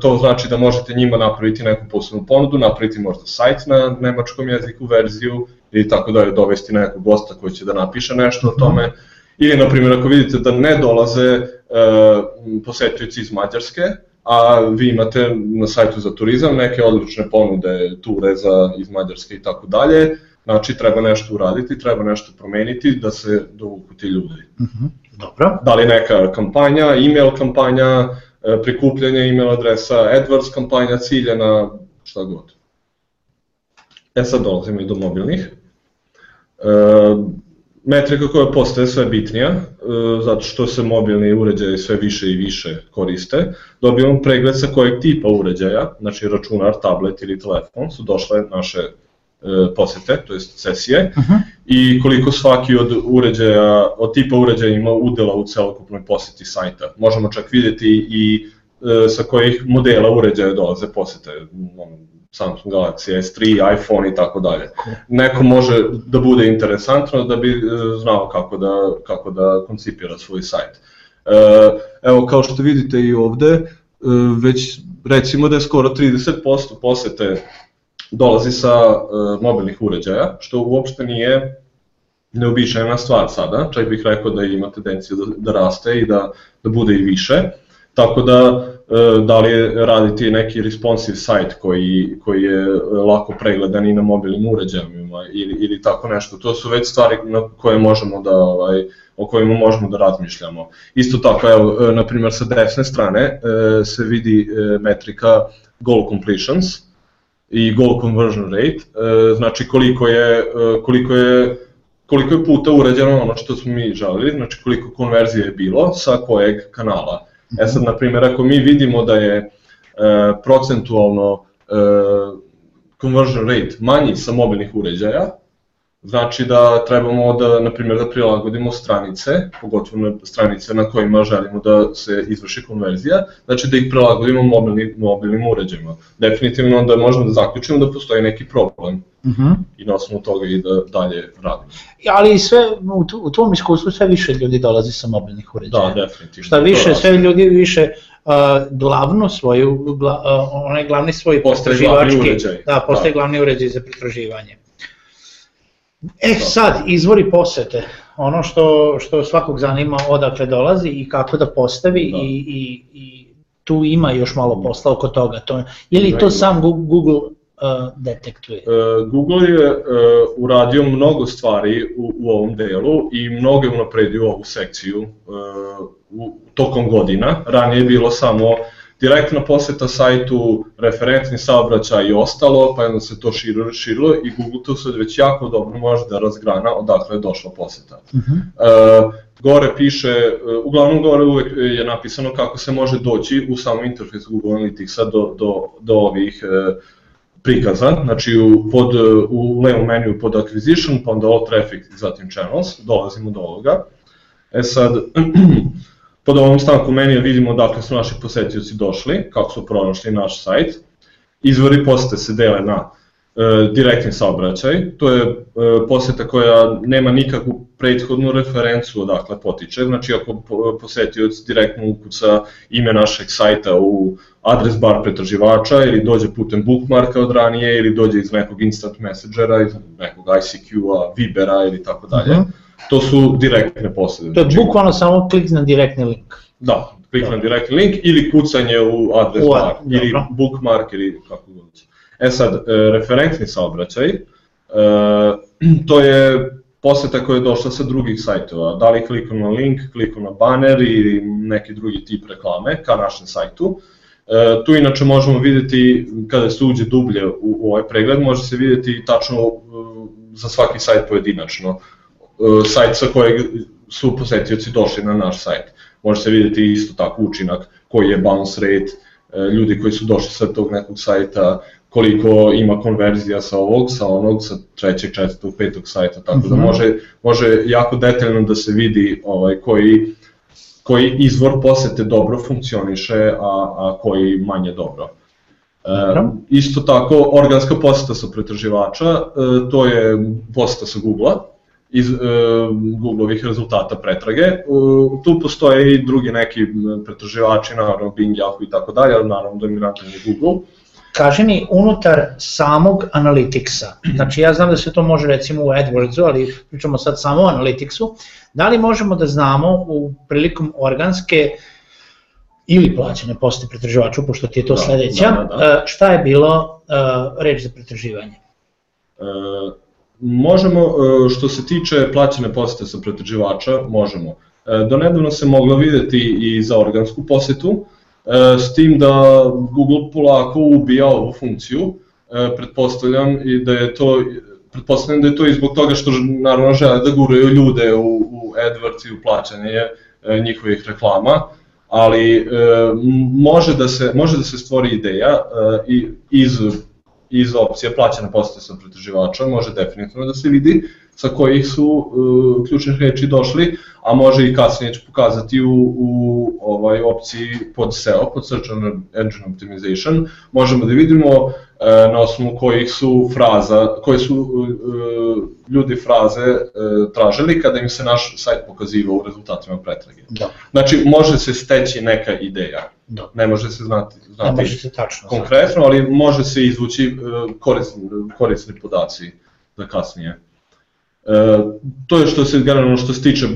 to znači da možete njima napraviti neku posebnu ponudu, napraviti možda sajt na nemačkom jeziku, verziju ili tako da je dovesti nekog gosta koji će da napiše nešto o tome. Ili, na primjer, ako vidite da ne dolaze e, posetioci iz Mađarske, a vi imate na sajtu za turizam neke odlične ponude, ture za, iz Mađarske i tako dalje, znači treba nešto uraditi, treba nešto promeniti da se dovuku ti ljudi. Uh mhm, -huh. Dobro. Da li neka kampanja, email kampanja, e, prikupljanje email adresa, AdWords kampanja ciljena, šta god. E sad dolazimo i do mobilnih. E, metrika koja postaje sve bitnija, e, zato što se mobilni uređaji sve više i više koriste, dobijamo pregled sa kojeg tipa uređaja, znači računar, tablet ili telefon, su došle naše e, posete, to je sesije, uh -huh. i koliko svaki od uređaja, od tipa uređaja ima udela u celokupnoj poseti sajta. Možemo čak vidjeti i sa kojih modela uređaja dolaze posete, Samsung Galaxy S3, iPhone i tako dalje. Neko može da bude interesantno da bi e, znao kako da, kako da koncipira svoj sajt. E, evo, kao što vidite i ovde, e, već recimo da je skoro 30% posete dolazi sa mobilnih uređaja, što uopšte nije neobičajna stvar sada, čak bih rekao da ima tendenciju da, da raste i da, da bude i više. Tako da da li je raditi neki responsive site koji, koji je lako pregledan i na mobilnim uređajima ili, ili tako nešto. To su već stvari na koje možemo da, ovaj, o kojima možemo da razmišljamo. Isto tako, evo, e, na primjer sa desne strane e, se vidi metrika goal completions i goal conversion rate, znači koliko je, koliko je koliko je puta urađeno ono što smo mi želeli, znači koliko konverzije je bilo sa kojeg kanala. E sad, na primjer, ako mi vidimo da je e, procentualno e, conversion rate manji sa mobilnih uređaja, Znači da trebamo da, na primjer, da prilagodimo stranice, pogotovo na stranice na kojima želimo da se izvrši konverzija, znači da ih prilagodimo mobilni, mobilnim uređajima. Definitivno da možemo da zaključimo da postoji neki problem uh mhm. -huh. i na osnovu toga i da dalje radimo. Ali sve, u, u tvom iskustvu sve više ljudi dolazi sa mobilnih uređaja. Da, definitivno. Šta više, sve ljudi više uh, glavno svoju, gla, uh, onaj glavni svoj potraživački, da, postaje da. glavni uređaj za pretraživanje. E sad, izvori posete, ono što, što svakog zanima odakle dolazi i kako da postavi da. i, i, i tu ima još malo posla oko toga. To, ili to sam Google uh, detektuje? Uh, Google je uh, uradio mnogo stvari u, u ovom delu i mnogo je unapredio ovu sekciju uh, u, tokom godina. Ranije je bilo samo uh, direktna poseta sajtu, referentni saobraćaj i ostalo, pa onda se to širilo, širilo i Google to sad već jako dobro može da razgrana odakle je došla poseta. Uh -huh. uh, gore piše, uh, uglavnom gore uvek je napisano kako se može doći u samom interfejsu Google Analyticsa do, do, do ovih uh, prikaza, znači u, pod, u levom meniju pod acquisition, pa onda all traffic zatim channels, dolazimo do ovoga. E sad, Pod ovom stavku menija vidimo dakle su naši posetioci došli, kako su pronašli naš sajt. Izvori posete se dele na e, direktni saobraćaj, to je e, poseta koja nema nikakvu prethodnu referencu odakle potiče, znači ako posetioc direktno ukuca ime našeg sajta u adres bar pretraživača ili dođe putem bookmarka od ranije ili dođe iz nekog instant messengera, iz nekog ICQ-a, Vibera ili tako dalje. Mhm to su direktne posede. To je znači, bukvalno samo klik na direktni link. Da, klik na direktni link ili kucanje u adres bar, ili bookmark ili kako god. E sad, e, referentni saobraćaj, e, to je poseta koja je došla sa drugih sajtova, da li klikom na link, klikom na banner ili neki drugi tip reklame ka našem sajtu. E, tu inače možemo videti, kada se uđe dublje u, u ovaj pregled, može se videti tačno za svaki sajt pojedinačno sajt sa kojeg su posetioci došli na naš sajt. Može se vidjeti isto tako učinak koji je bounce rate, e, ljudi koji su došli sa tog nekog sajta, koliko ima konverzija sa ovog, sa onog, sa trećeg, četvrtog, petog sajta, tako da mhm. može, može jako detaljno da se vidi ovaj, koji, koji izvor posete dobro funkcioniše, a, a koji manje dobro. E, isto tako, organska poseta sa pretraživača, e, to je poseta sa Google-a, iz uh, Google-ovih rezultata pretrage. Uh, tu postoje i drugi neki pretraživači, naravno Bing, Yahoo i tako dalje, ali naravno dominantan je Google. Kaži mi, unutar samog Analyticsa, znači ja znam da se to može recimo u AdWordsu, ali pričamo sad samo o Analyticsu, da li možemo da znamo u prilikom organske ili plaćene poste pretraživaču, pošto ti je to da, sledeća, da, da, da. šta je bilo uh, reč za pretraživanje? Uh, Možemo, e, što se tiče plaćene posete sa pretraživača, možemo. E, do nedavno se moglo videti i za organsku posetu, e, s tim da Google polako ubija ovu funkciju, pretpostavljam i da je to pretpostavljam da je to i zbog toga što naravno žele da guraju ljude u, u AdWords i u plaćanje njihovih reklama, ali može da se može da se stvori ideja i iz iz opcije plaćena posete sa pretraživača može definitivno da se vidi sa kojih su uh, ključnih reči došli, a može i kasnije će pokazati u, u ovaj opciji pod SEO, pod Search Engine Optimization, možemo da vidimo uh, na osnovu kojih su fraza, koje su uh, ljudi fraze uh, tražili kada im se naš sajt pokazivao u rezultatima pretrage. Da. Znači, može se steći neka ideja. Da. Ne može se znati, znati može se tačno konkretno, ali može se izvući korisni, korisni podaci za kasnije. E, to je što se generalno što se tiče e,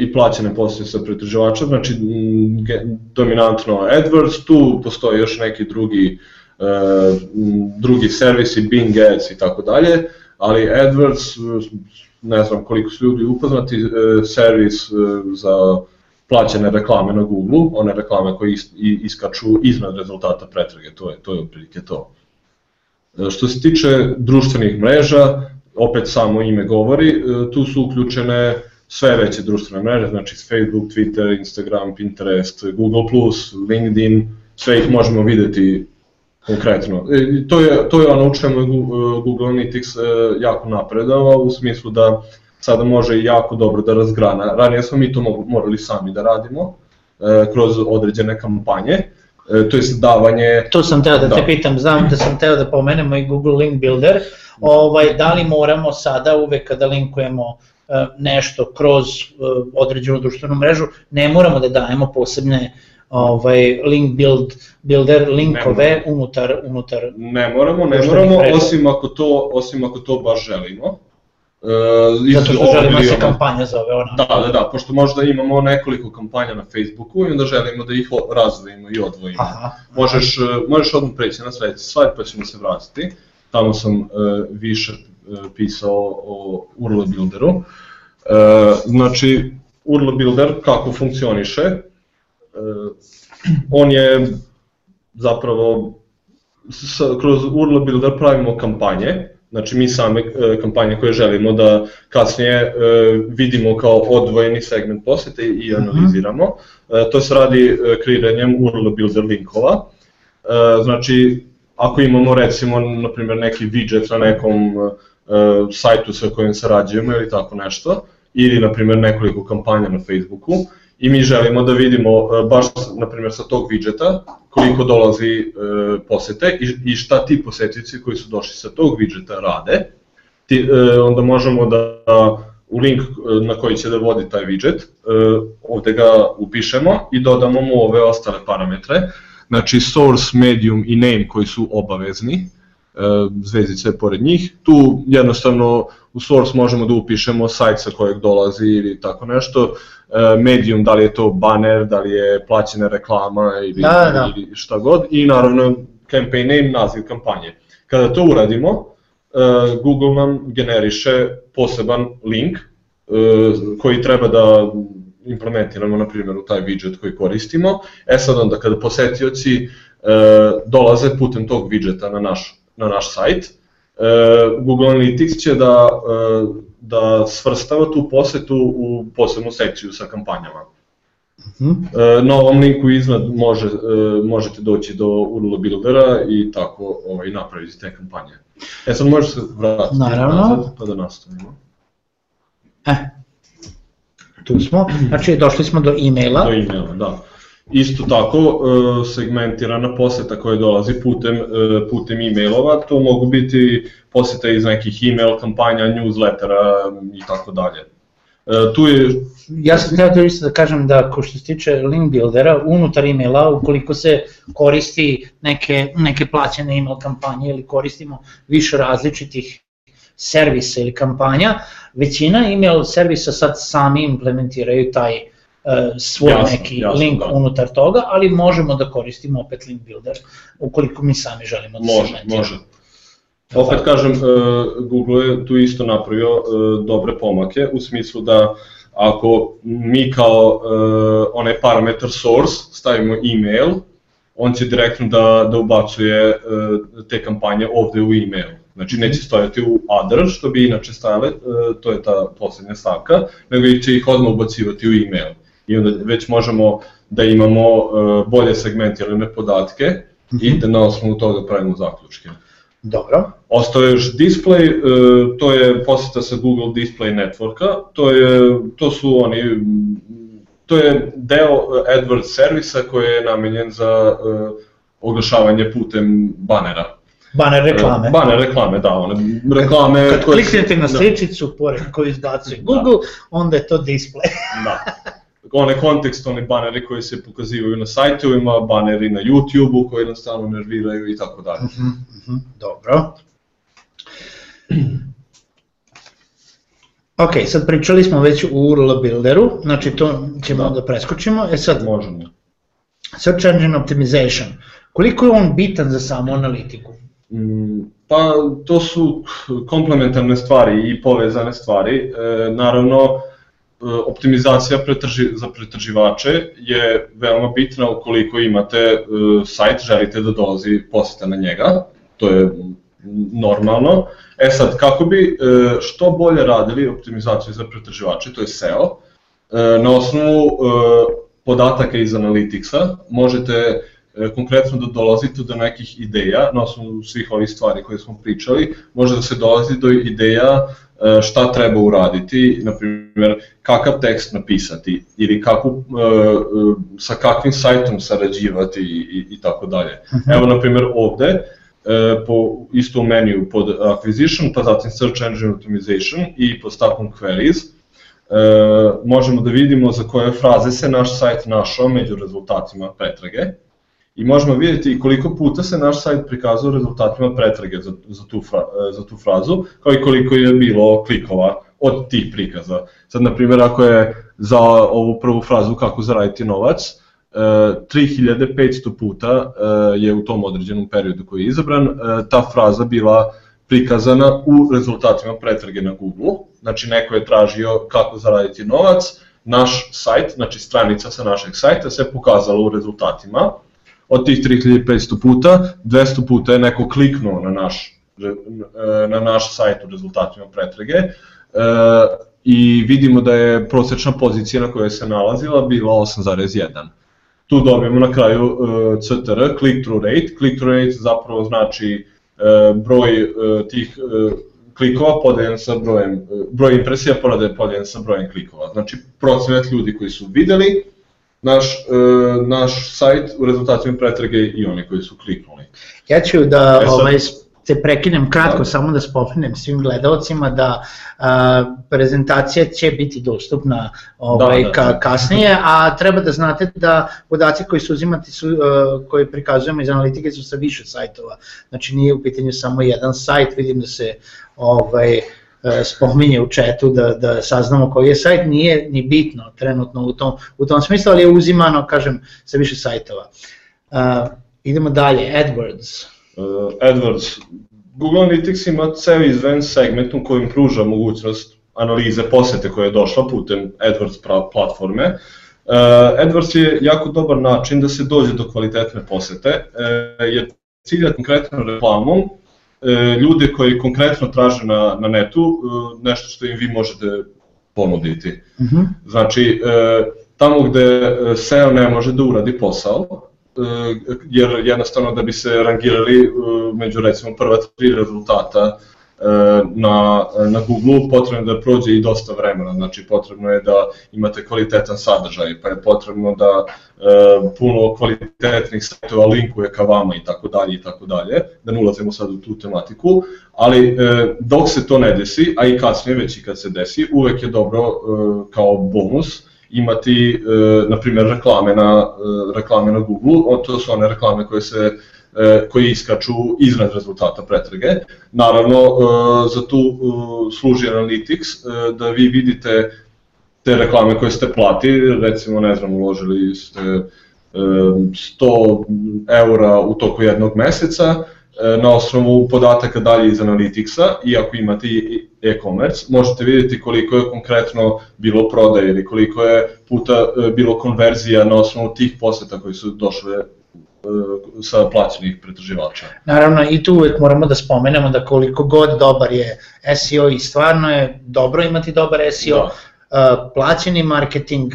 i plaćene poslije sa pretraživača, znači dominantno AdWords, tu postoje još neki drugi e, drugi servisi, Bing Ads i tako dalje, ali AdWords, ne znam koliko su ljudi upoznati, servis za plaćene reklame na Google, one reklame koje iskaču iznad rezultata pretrage, to je, to je otprilike to. Što se tiče društvenih mreža, opet samo ime govori, e, tu su uključene sve veće društvene mreže, znači Facebook, Twitter, Instagram, Pinterest, Google+, LinkedIn, sve ih možemo videti konkretno. E, to je, to je ono u čemu je Google Analytics jako napredao, u smislu da sada može jako dobro da razgrana. Ranije smo mi to morali sami da radimo, kroz određene kampanje, to je davanje... To sam teo da te da. pitam, znam da sam teo da pomenemo i Google Link Builder, ovaj, da li moramo sada uvek kada linkujemo e, nešto kroz e, određenu društvenu mrežu, ne moramo da dajemo posebne ovaj link build builder linkove unutar unutar ne moramo ne moramo osim ako to osim ako to baš želimo Uh, Zato što želimo da se kampanja zove ona. Da, da, da, pošto možda imamo nekoliko kampanja na Facebooku i onda želimo da ih razvojimo i odvojimo. Aha. Možeš, možeš odmah preći na sledeći slajd pa ćemo se vratiti. Tamo sam uh, više uh, pisao o URL Builderu. Uh, znači, URL Builder kako funkcioniše, uh, on je zapravo, s, kroz URL Builder pravimo kampanje, Znači mi same e, kampanje koje želimo da kasnije e, vidimo kao odvojeni segment posete i mhm. analiziramo. E, to se radi kreiranjem URL builder linkova. Znači ako imamo recimo na primjer neki widget na nekom sajtu sa kojim sarađujemo ili tako nešto, ili na primjer nekoliko kampanja na Facebooku, i mi želimo da vidimo baš na primjer sa tog widgeta koliko dolazi e, posete i, i šta ti posetioci koji su došli sa tog widgeta rade, ti, e, onda možemo da u link e, na koji će da vodi taj widget, e, ovde ga upišemo i dodamo mu ove ostale parametre, znači source, medium i name koji su obavezni, zvezdice pored njih. Tu jednostavno u source možemo da upišemo sajt sa kojeg dolazi ili tako nešto. E, medium, da li je to banner, da li je plaćena reklama ili, da, da. ili šta god. I naravno campaign name, naziv kampanje. Kada to uradimo, e, Google nam generiše poseban link koji treba da implementiramo na primjer u taj widget koji koristimo. E sad onda kada posetioci dolaze putem tog widgeta na naš na naš sajt. E, Google Analytics će da, e, da svrstava tu posetu u posebnu sekciju sa kampanjama. Uh mhm. -huh. E, na ovom linku iznad može, možete doći do URL buildera i tako ovaj, napraviti te kampanje. E sad možeš se vratiti Naravno. nazad pa da nastavimo. E, tu smo, znači došli smo do e-maila. Do e-maila, da. Isto tako, e, segmentirana poseta koja dolazi putem, e, putem e-mailova, to mogu biti poseta iz nekih e-mail kampanja, newslettera i tako dalje. E, tu je... Ja sam htio da isto da kažem da, ko što se tiče link buildera, unutar e-maila, ukoliko se koristi neke, neke plaćene e-mail kampanje ili koristimo više različitih servisa ili kampanja, većina e-mail servisa sad sami implementiraju taj uh, svoj jasno, neki jasno, link da. unutar toga, ali možemo da koristimo opet link builder ukoliko mi sami želimo da može, se Može, Opet kažem, e, Google je tu isto napravio e, dobre pomake u smislu da ako mi kao onaj parametar source stavimo email, on će direktno da, da ubacuje te kampanje ovde u email. Znači neće stojati u other, što bi inače stajale, to je ta poslednja stavka, nego će ih odmah ubacivati u email i onda već možemo da imamo uh, bolje segmentirane podatke mm -hmm. i mhm. da na osnovu toga pravimo zaključke. Dobro. Ostao je još display, uh, to je poseta sa Google Display Networka, to, je, to su oni, to je deo AdWords servisa koji je namenjen za oglašavanje putem banera. Baner reklame. Baner reklame, da, one reklame... Kad koje... kliknete na da. sličicu da. pored koju izbacuje Google, da. onda je to display. da. one kontekstualni baneri koji se pokazivaju na sajtovima, baneri na YouTube-u koji stalno nerviraju i tako dalje. Uh -huh, dobro. Ok, sad pričali smo već u URL builderu, znači to ćemo da, da preskočimo. E sad, Možemo. Search Engine Optimization, koliko je on bitan za samu analitiku? Mm, pa to su komplementarne stvari i povezane stvari. E, naravno, E, optimizacija pretrži, za pretraživače je veoma bitna ukoliko imate uh, sajt, želite da dolazi poseta na njega, to je normalno. E sad, kako bi što bolje radili optimizaciju za pretraživače, to je SEO, na osnovu podataka iz Analyticsa možete E, konkretno da dolazite do nekih ideja na osnovu svih ovih stvari koje smo pričali, može da se dolazi do ideja e, šta treba uraditi, na primjer kakav tekst napisati ili kako, e, sa kakvim sajtom sarađivati i, i tako dalje. Mhm. Evo na primjer ovde, po istom meniju pod acquisition, pa zatim search engine optimization i pod stavkom queries, možemo da vidimo za koje fraze se naš sajt našao među rezultatima pretrage i možemo vidjeti koliko puta se naš sajt prikazao rezultatima pretrage za, za, tu, fra, e, za tu frazu, kao i koliko je bilo klikova od tih prikaza. Sad, na primjer, ako je za ovu prvu frazu kako zaraditi novac, 3500 e, puta e, je u tom određenom periodu koji je izabran ta fraza bila prikazana u rezultatima pretrage na Google. Znači, neko je tražio kako zaraditi novac, naš sajt, znači stranica sa našeg sajta se pokazala u rezultatima, od tih 3500 puta, 200 puta je neko kliknuo na naš, na naš sajt u rezultatima pretrage e, i vidimo da je prosečna pozicija na kojoj se nalazila bila 8,1. Tu dobijemo na kraju e, CTR, click-through rate. Click-through rate zapravo znači e, broj tih klikova podeljen sa brojem, broj impresija podeljen sa brojem klikova. Znači procenat ljudi koji su videli naš, uh, naš sajt u rezultatima pretrage i oni koji su kliknuli. Ja ću da e sad, ovaj, se prekinem kratko, da. samo da spomenem svim gledalcima da a, prezentacija će biti dostupna ovaj, da, da, ka, kasnije, a treba da znate da podaci koji su uzimati su, a, koji prikazujemo iz analitike su sa više sajtova, znači nije u pitanju samo jedan sajt, vidim da se ovaj, E, spominje u četu da, da saznamo koji je sajt, nije ni bitno trenutno u tom, u tom smislu, ali je uzimano, kažem, sa više sajtova. Uh, idemo dalje, AdWords. Uh, AdWords. Google Analytics ima ceo izven segment u kojem pruža mogućnost analize posete koja je došla putem AdWords platforme. Uh, AdWords je jako dobar način da se dođe do kvalitetne posete, uh, jer cilja konkretno reklamom e, ljude koji konkretno traže na, na netu e, nešto što im vi možete ponuditi. Uh mhm. -huh. Znači, e, tamo gde e, SEO ne može da uradi posao, e, jer jednostavno da bi se rangirali e, među recimo prva tri rezultata E, na, na Google potrebno da prođe i dosta vremena, znači potrebno je da imate kvalitetan sadržaj, pa je potrebno da e, puno kvalitetnih sajtova linkuje ka vama i tako dalje i tako dalje, da ne ulazimo sad u tu tematiku, ali e, dok se to ne desi, a i kasnije već i kad se desi, uvek je dobro e, kao bonus imati, e, na primjer, reklame na, e, reklame na Google, to su one reklame koje se E, koji iskaču iznad rezultata pretrage. Naravno, e, za tu e, služi Analytics, da vi vidite te reklame koje ste platili, recimo, ne znam, uložili ste 100 eura u toku jednog meseca, na osnovu podataka dalje iz Analyticsa i ako imate e-commerce, možete vidjeti koliko je konkretno bilo prodaje ili koliko je puta bilo konverzija na osnovu tih poseta koji su došle E, sa plaćenih pretraživača. Naravno i tu uvek moramo da spomenemo da koliko god dobar je SEO i stvarno je dobro imati dobar SEO, da. uh, plaćeni marketing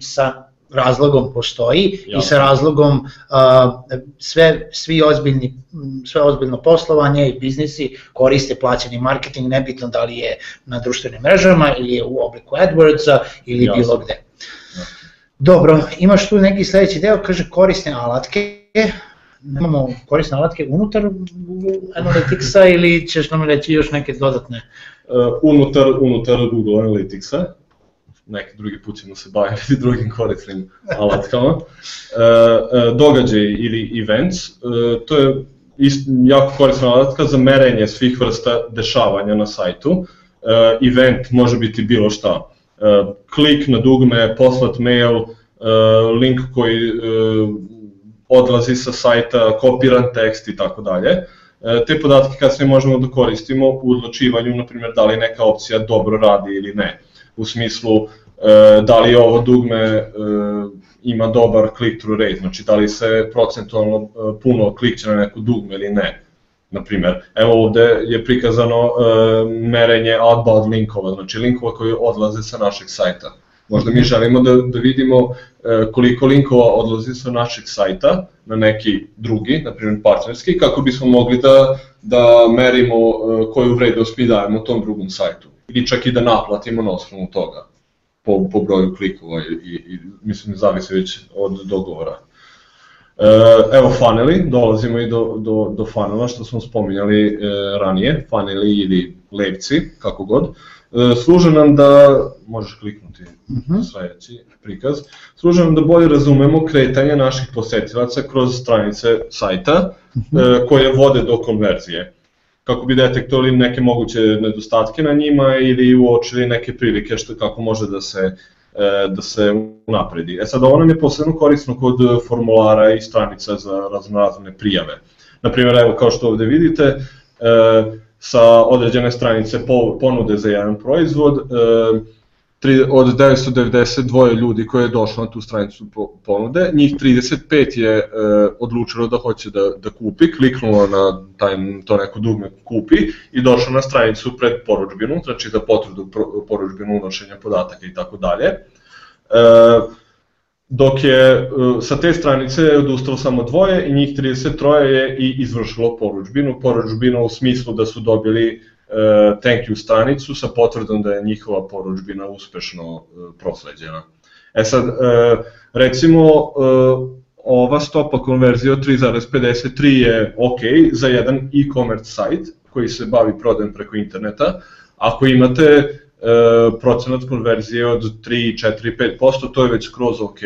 sa razlogom postoji Jasne. i sa razlogom uh, sve, svi ozbiljni, sve ozbiljno poslovanje i biznisi koriste plaćeni marketing, nebitno da li je na društvenim mrežama ili je u obliku AdWordsa ili Jasne. bilo gde. Dobro, imaš tu neki sledeći deo, kaže korisne alatke, nemamo korisne alatke unutar Google Analyticsa ili ćeš nam reći još neke dodatne? Uh, unutar, unutar Google Analyticsa, neki drugi put ćemo se baviti drugim korisnim alatkama. Uh, uh, događaj ili events, uh, to je ist, jako korisna alatka za merenje svih vrsta dešavanja na sajtu. Uh, event može biti bilo šta E, klik na dugme, poslat mail, e, link koji e, odlazi sa sajta, kopiran tekst i tako dalje. Te podatke kasnije možemo da koristimo u odlučivanju, na primjer, da li neka opcija dobro radi ili ne. U smislu, da li ovo dugme ima dobar click-through rate, znači da li se procentualno puno klikće na neku dugme ili ne Na primer, evo ovde je prikazano e, merenje outbound linkova, znači linkova koji odlaze sa našeg sajta. Možda mi želimo da, da vidimo e, koliko linkova odlazi sa našeg sajta na neki drugi, na primjer partnerski, kako bismo mogli da, da merimo e, koju vrednost mi dajemo tom drugom sajtu. Ili čak i da naplatimo na osnovu toga po, po broju klikova i, i, i mislim zavisi već od dogovora. E, evo funneli, dolazimo i do, do, do funnela što smo spominjali e, ranije, funneli ili levci, kako god. E, služe nam da, možeš kliknuti uh mhm. -huh. sledeći prikaz, služe nam da bolje razumemo kretanje naših posetilaca kroz stranice sajta uh mhm. -huh. koje vode do konverzije kako bi detektovali neke moguće nedostatke na njima ili uočili neke prilike što kako može da se E, da se unapredi. E sad, ovo nam je posebno korisno kod formulara i stranica za raznorazne prijave. Naprimer, evo kao što ovde vidite, e, sa određene stranice ponude za jedan proizvod, e, od 992 ljudi koje je došlo na tu stranicu ponude, njih 35 je e, odlučilo da hoće da, da kupi, kliknulo na taj, to neko dugme kupi i došlo na stranicu pred poručbinu, znači za potvrdu poručbinu unošenja podataka i tako dalje. E, dok je e, sa te stranice odustalo samo dvoje i njih 33 je i izvršilo poručbinu, poručbinu u smislu da su dobili thank you stranicu sa potvrdom da je njihova poručbina uspešno e, prosleđena. E sad, e, recimo, ova stopa konverzije od 3,53 je ok za jedan e-commerce sajt koji se bavi prodajem preko interneta. Ako imate procenat konverzije od 3, 4, 5%, to je već skroz ok.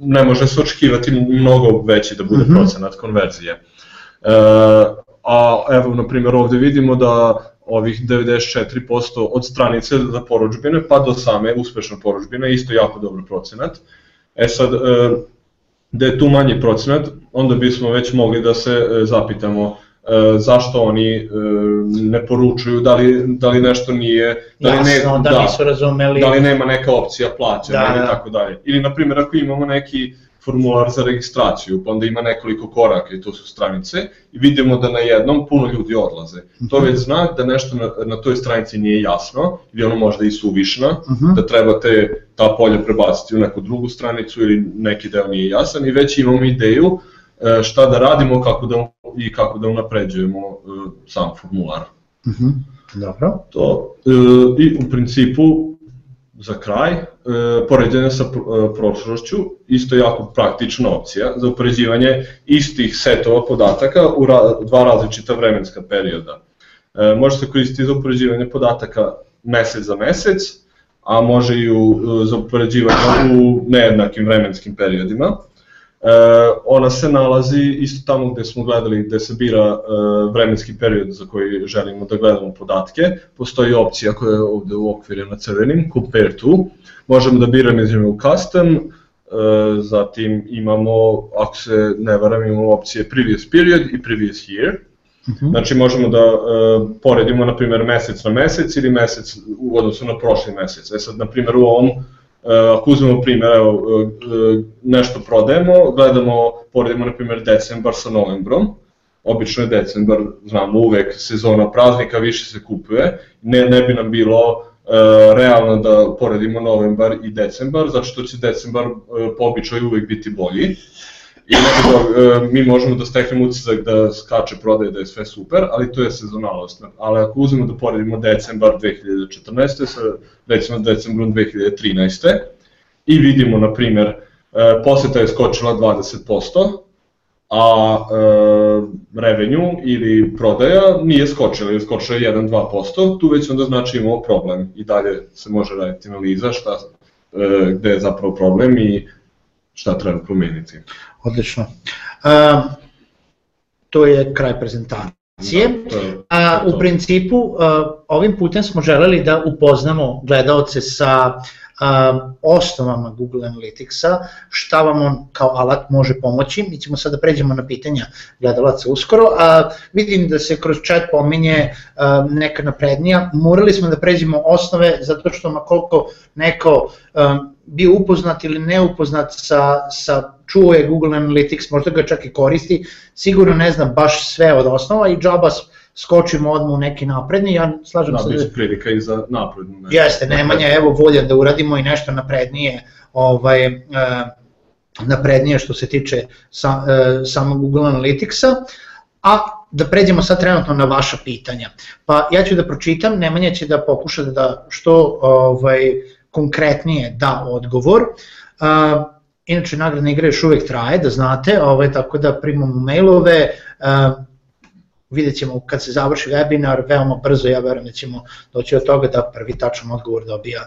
Ne može se očekivati mnogo veći da bude mm -hmm. procenat konverzije a evo, na primjer, ovde vidimo da ovih 94% od stranice za poručbine pa do same uspešne poručbine isto jako dobar procenat. E sad, e, da je tu manji procenat, onda bismo već mogli da se e, zapitamo e, zašto oni ne poručuju, da li, da li nešto nije, da li, ne, Jasno, da, da, nisu razumeli. da li nema neka opcija plaćanja da, ili da. tako dalje. Ili, na primjer, ako imamo neki formular za registraciju, pa onda ima nekoliko koraka i to su stranice i vidimo da na jednom puno ljudi odlaze. To je već znak da nešto na, na toj stranici nije jasno ili ono možda i suvišno, uh mhm. -huh. da trebate ta polja prebaciti u neku drugu stranicu ili neki deo nije jasan i već imamo ideju e, šta da radimo kako da, i kako da unapređujemo e, sam formular. Uh mhm. -huh. Dobro. To, e, I u principu za kraj, e, poređenje sa e, prošlošću, isto jako praktična opcija za upoređivanje istih setova podataka u ra, dva različita vremenska perioda. E, može se koristiti za upoređivanje podataka mesec za mesec, a može i u, za upoređivanje u nejednakim vremenskim periodima. E, ona se nalazi isto tamo gde smo gledali, gde se bira e, vremenski period za koji želimo da gledamo podatke. Postoji opcija koja je ovde u na crvenim, compare to. Možemo da biramo između custom, e, zatim imamo, ako se ne varam, imamo opcije previous period i previous year. Mhm. Znači možemo da uh, poredimo, na primjer, mesec na mesec ili mesec u odnosu na prošli mesec. E sad, na primjer, u ovom ako uzmemo primjer, evo, uh, nešto prodajemo, gledamo, poredimo na primjer decembar sa novembrom, obično je decembar, znamo uvek sezona praznika, više se kupuje, ne, ne bi nam bilo uh, realno da poredimo novembar i decembar, zato što će decembar uh, po običaju uvek biti bolji, i nekako e, mi možemo da steknemo utisak da skače prodaje, da je sve super, ali to je sezonalnost. Ali ako uzmemo da poredimo decembar 2014. sa recimo decembrom 2013. i vidimo, na primer, e, poseta je skočila 20%, a e, revenue ili prodaja nije skočila, ili skočila 1-2%, tu već onda znači imamo problem i dalje se može raditi analiza šta, e, gde je zapravo problem i šta treba promeniti. Odlično. A, to je kraj prezentacije. Da, to je, A, u principu, a, ovim putem smo želeli da upoznamo gledalce sa a, osnovama Google Analyticsa, šta vam on kao alat može pomoći. Mi ćemo sada da pređemo na pitanja gledalaca uskoro, a vidim da se kroz chat pominje a, neka naprednija. Morali smo da pređemo osnove zato što ma koliko neko a, bio upoznat ili neupoznat sa, sa čuo je Google Analytics, možda ga čak i koristi, sigurno ne znam baš sve od osnova i džaba skočimo odmah u neki napredni, ja slažem da, se... Da, biće prilika i za naprednu. Ne. Jeste, Nemanja, evo volja da uradimo i nešto naprednije, ovaj, uh, naprednije što se tiče sa, uh, samog Google Analyticsa, a da pređemo sad trenutno na vaša pitanja. Pa ja ću da pročitam, Nemanja će da pokuša da što ovaj, konkretnije da odgovor. Uh, inače, nagradna igra još uvek traje, da znate, ovaj, tako da primamo mailove, uh, vidjet ćemo kad se završi webinar, veoma brzo ja verujem da ćemo doći od toga da prvi tačan odgovor dobija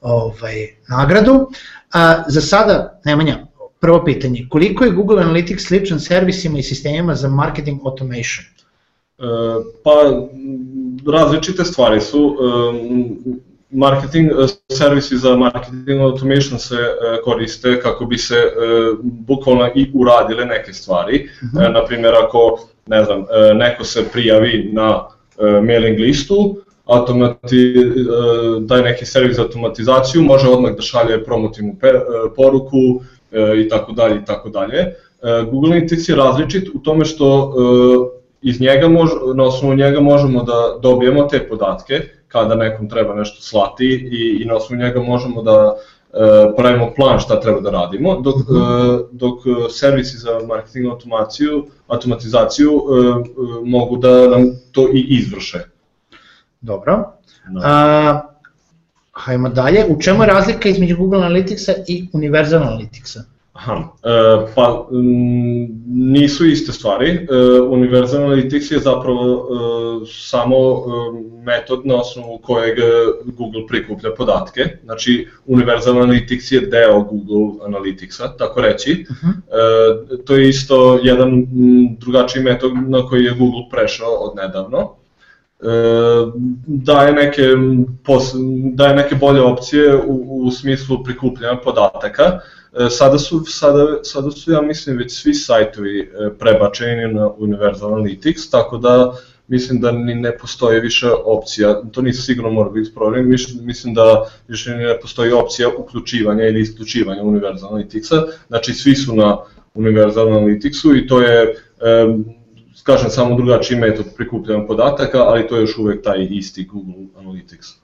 ovaj, nagradu. A, za sada, Nemanja, prvo pitanje, koliko je Google Analytics sličan servisima i sistemima za marketing automation? E, pa različite stvari su, e, marketing e, servisi za marketing automation se e, koriste kako bi se e, bukvalno i uradile neke stvari. Uh -huh. Na primjer, ako ne znam, neko se prijavi na mailing listu, automati, taj neki servis za automatizaciju može odmah da šalje promotivnu poruku i tako dalje i tako dalje. Google Analytics je različit u tome što iz njega mož, na osnovu njega možemo da dobijemo te podatke kada nekom treba nešto slati i, i na osnovu njega možemo da e, pravimo plan šta treba da radimo, dok, e, dok servisi za marketing automaciju, automatizaciju e, mogu da nam to i izvrše. Dobro. No. Da. A, hajmo dalje. U čemu je razlika između Google Analyticsa i Universal Analyticsa? Aha, e, pa m, nisu iste stvari. E, Universal Analytics je zapravo e, samo e, metod na osnovu kojeg Google prikuplja podatke. Znači, Universal Analytics je deo Google Analyticsa, tako reći. Uh -huh. e, to je isto jedan m, drugačiji metod na koji je Google prešao od nedavno. E, daje neke, pos, daje neke bolje opcije u, u smislu prikupljanja podataka, E, sada su, sada, sada su, ja mislim, već svi sajtovi e, prebačeni na Universal Analytics, tako da mislim da ni ne postoji više opcija, to nisam sigurno mora biti problem, mislim da više ne postoji opcija uključivanja ili isključivanja Universal Analyticsa, znači svi su na Universal Analyticsu i to je, kažem, samo drugačiji metod prikupljanja podataka, ali to je još uvek taj isti Google Analytics.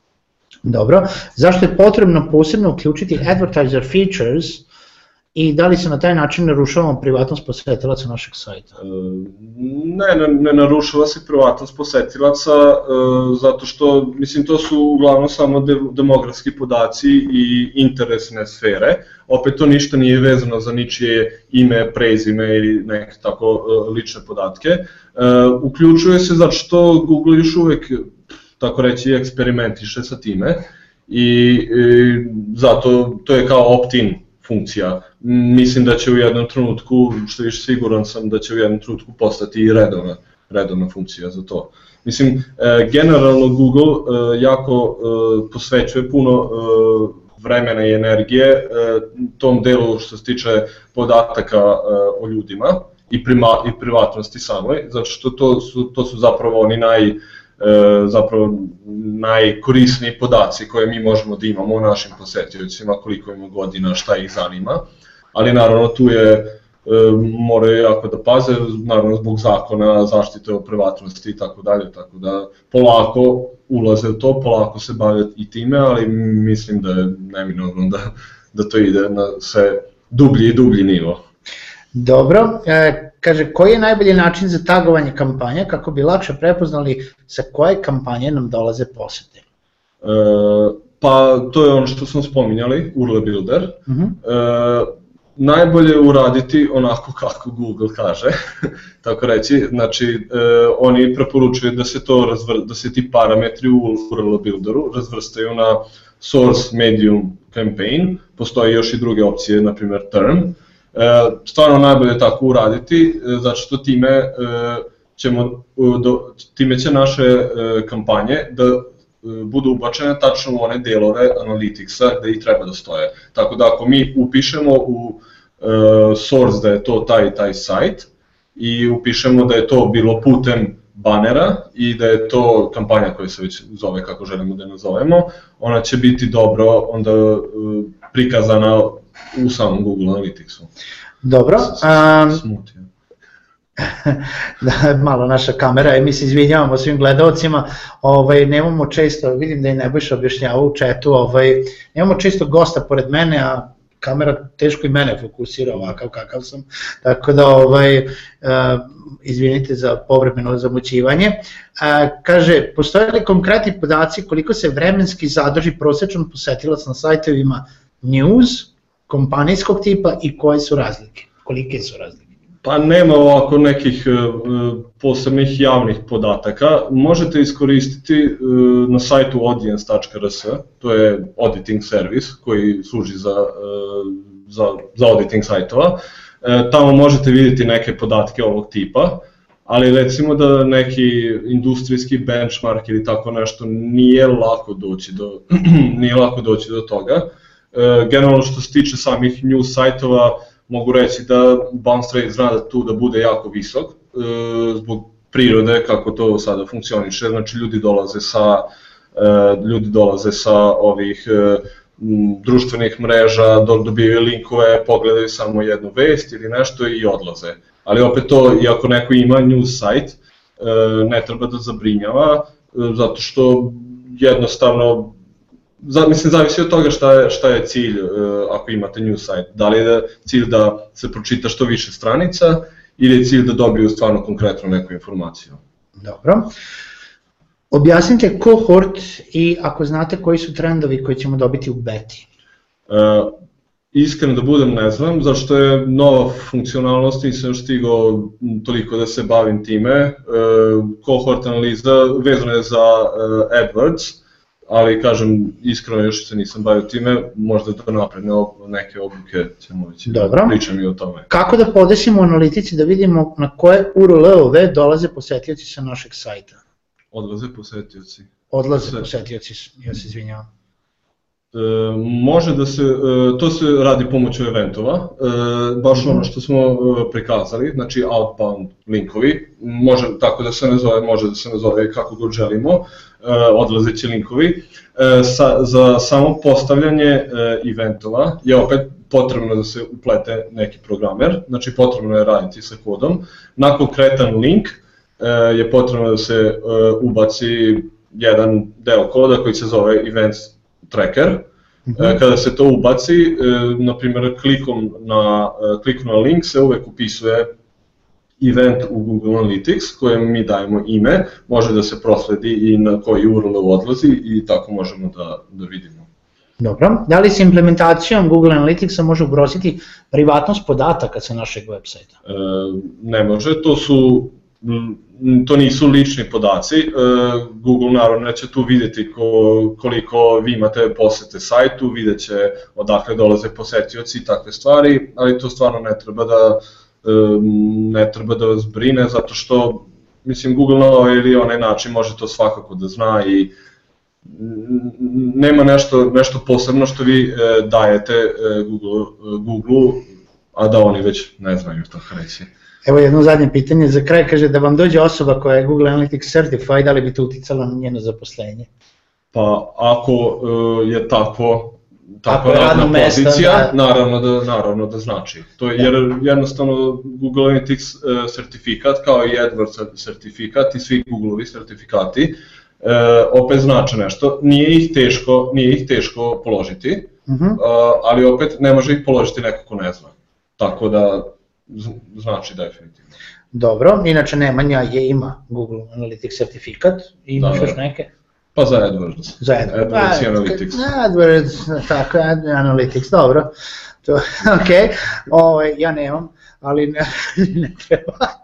Dobro, zašto je potrebno posebno uključiti advertiser features i da li se na taj način narušavamo privatnost posetilaca našeg sajta? E, ne, ne, ne narušava se privatnost posetilaca e, zato što, mislim, to su uglavnom samo de, demografski podaci i interesne sfere. Opet to ništa nije vezano za ničije ime, prezime ili neke tako e, lične podatke. Uključuje se zato što Google još uvek, tako reći, eksperimentiše sa time i, i zato to je kao opt-in funkcija. Mislim da će u jednom trenutku, što više siguran sam da će u jednom trenutku postati i redovna, redovna funkcija za to. Mislim, e, generalno Google e, jako e, posvećuje puno vremena i energije tom delu što se tiče podataka o ljudima i, prima, i privatnosti samoj, zato što to su, to su zapravo oni naj, zapravo najkorisniji podaci koje mi možemo da imamo o našim posetiocima, koliko ima godina, šta ih zanima, ali naravno tu je e, moraju jako da paze, naravno zbog zakona, zaštite o privatnosti i tako dalje, tako da polako ulaze u to, polako se bave i time, ali mislim da je neminovno da, da to ide na sve dublji i dublji nivo. Dobro, e, kaže koji je najbolji način za tagovanje kampanja kako bi lakše prepoznali sa koje kampanje nam dolaze posete? E, pa to je ono što smo spominjali, URL Builder. Uh mhm. -huh. e, najbolje uraditi onako kako Google kaže, tako reći, znači e, oni preporučuju da se to razvr, da se ti parametri u URL builderu razvrstaju na source, medium, campaign, postoje još i druge opcije, na primjer term, stvarno najbolje tako uraditi, e, zato što time e, ćemo, do, time će naše kampanje da budu ubačene tačno u one delove analitiksa gde i treba da stoje. Tako da ako mi upišemo u source da je to taj taj sajt i upišemo da je to bilo putem banera i da je to kampanja koja se već zove kako želimo da je nazovemo, ona će biti dobro onda prikazana u samom Google Analyticsu. Dobro. Um, da, malo naša kamera, mi se izvinjavamo svim gledalcima, ovaj, nemamo često, vidim da je Nebojša objašnjava u četu, ovaj, nemamo često gosta pored mene, a kamera teško i mene fokusira ovakav kakav sam, tako da ovaj, uh, izvinite za povremeno zamućivanje. Uh, kaže, postoje li konkretni podaci koliko se vremenski zadrži prosečan posetilac na sajtovima news, kompanijskog tipa i koje su razlike? Kolike su razlike? Pa nema ovako nekih e, posebnih javnih podataka. Možete iskoristiti e, na sajtu audience.rs, to je auditing servis koji služi za, e, za, za auditing sajtova. Tamo možete vidjeti neke podatke ovog tipa, ali recimo da neki industrijski benchmark ili tako nešto nije lako doći do, nije lako doći do toga. Generalno što se tiče samih news sajtova, mogu reći da bounce rate zna da tu da bude jako visok, e, zbog prirode kako to sada funkcioniše, znači ljudi dolaze sa e, ljudi dolaze sa ovih e, društvenih mreža, dobijaju linkove, pogledaju samo jednu vest ili nešto i odlaze. Ali opet to, iako neko ima news site, ne treba da zabrinjava, zato što jednostavno za, mislim, zavisi od toga šta je, šta je cilj uh, ako imate news site. Da li je da cilj da se pročita što više stranica ili je cilj da dobiju stvarno konkretno neku informaciju. Dobro. Objasnite cohort i ako znate koji su trendovi koji ćemo dobiti u beti. Uh, iskreno da budem ne znam, zašto je nova funkcionalnost, nisam još stigao toliko da se bavim time. Uh, cohort analiza vezana je za uh, AdWords, ali kažem, iskreno još se nisam bavio time, možda to napredne neke obuke ćemo već da Dobro. pričam i o tome. Kako da podesimo u analitici da vidimo na koje URL-ove dolaze posetioci sa našeg sajta? Odlaze posetioci. Odlaze Sve. posetioci, ja se izvinjavam. E, može da se, e, to se radi pomoću eventova, e, baš ono što smo e, prikazali, znači outbound linkovi, može tako da se ne zove, može da se ne zove kako god želimo, odlazeći linkovi. E, sa, za samo postavljanje e, eventova je opet potrebno da se uplete neki programer, znači potrebno je raditi sa kodom. Na konkretan link e, je potrebno da se e, ubaci jedan deo koda koji se zove events tracker. -hmm. Kada se to ubaci, e, na primjer klikom na, e, klikom na link se uvek upisuje event u Google Analytics kojem mi dajemo ime, može da se prosledi i na koji URL odlazi i tako možemo da, da vidimo. Dobro, da li se implementacijom Google Analyticsa može ugroziti privatnost podataka sa našeg web sajta? E, ne može, to su to nisu lični podaci, e, Google naravno neće tu videti ko, koliko vi imate posete sajtu, vidjet će odakle dolaze posetioci i takve stvari, ali to stvarno ne treba da, ne treba da vas brine, zato što mislim Google na ovaj ili onaj način može to svakako da zna i nema nešto, nešto posebno što vi e, dajete Google, Google, a da oni već ne znaju to reći. Evo jedno zadnje pitanje za kraj, kaže da vam dođe osoba koja je Google Analytics Certified, da li bi to uticalo na njeno zaposlenje? Pa ako uh, je tako tako je radna mesta, pozicija, da... naravno da naravno da znači. To je jer jednostavno Google Analytics sertifikat kao i AdWords sertifikat i svi Googleovi sertifikati uh, opet znače nešto. Nije ih teško, nije ih teško položiti, uh -huh. uh, ali opet ne može ih položiti neko ko ne zna. Tako da znači definitivno. Dobro, inače Nemanja je ima Google Analytics certifikat i imaš da, još da. neke? Pa za AdWords. Za AdWords. AdWords i Analytics. AdWords, tako, Analytics, dobro. To, ok, Ovo, ovaj, ja nemam, ali ne, ne treba.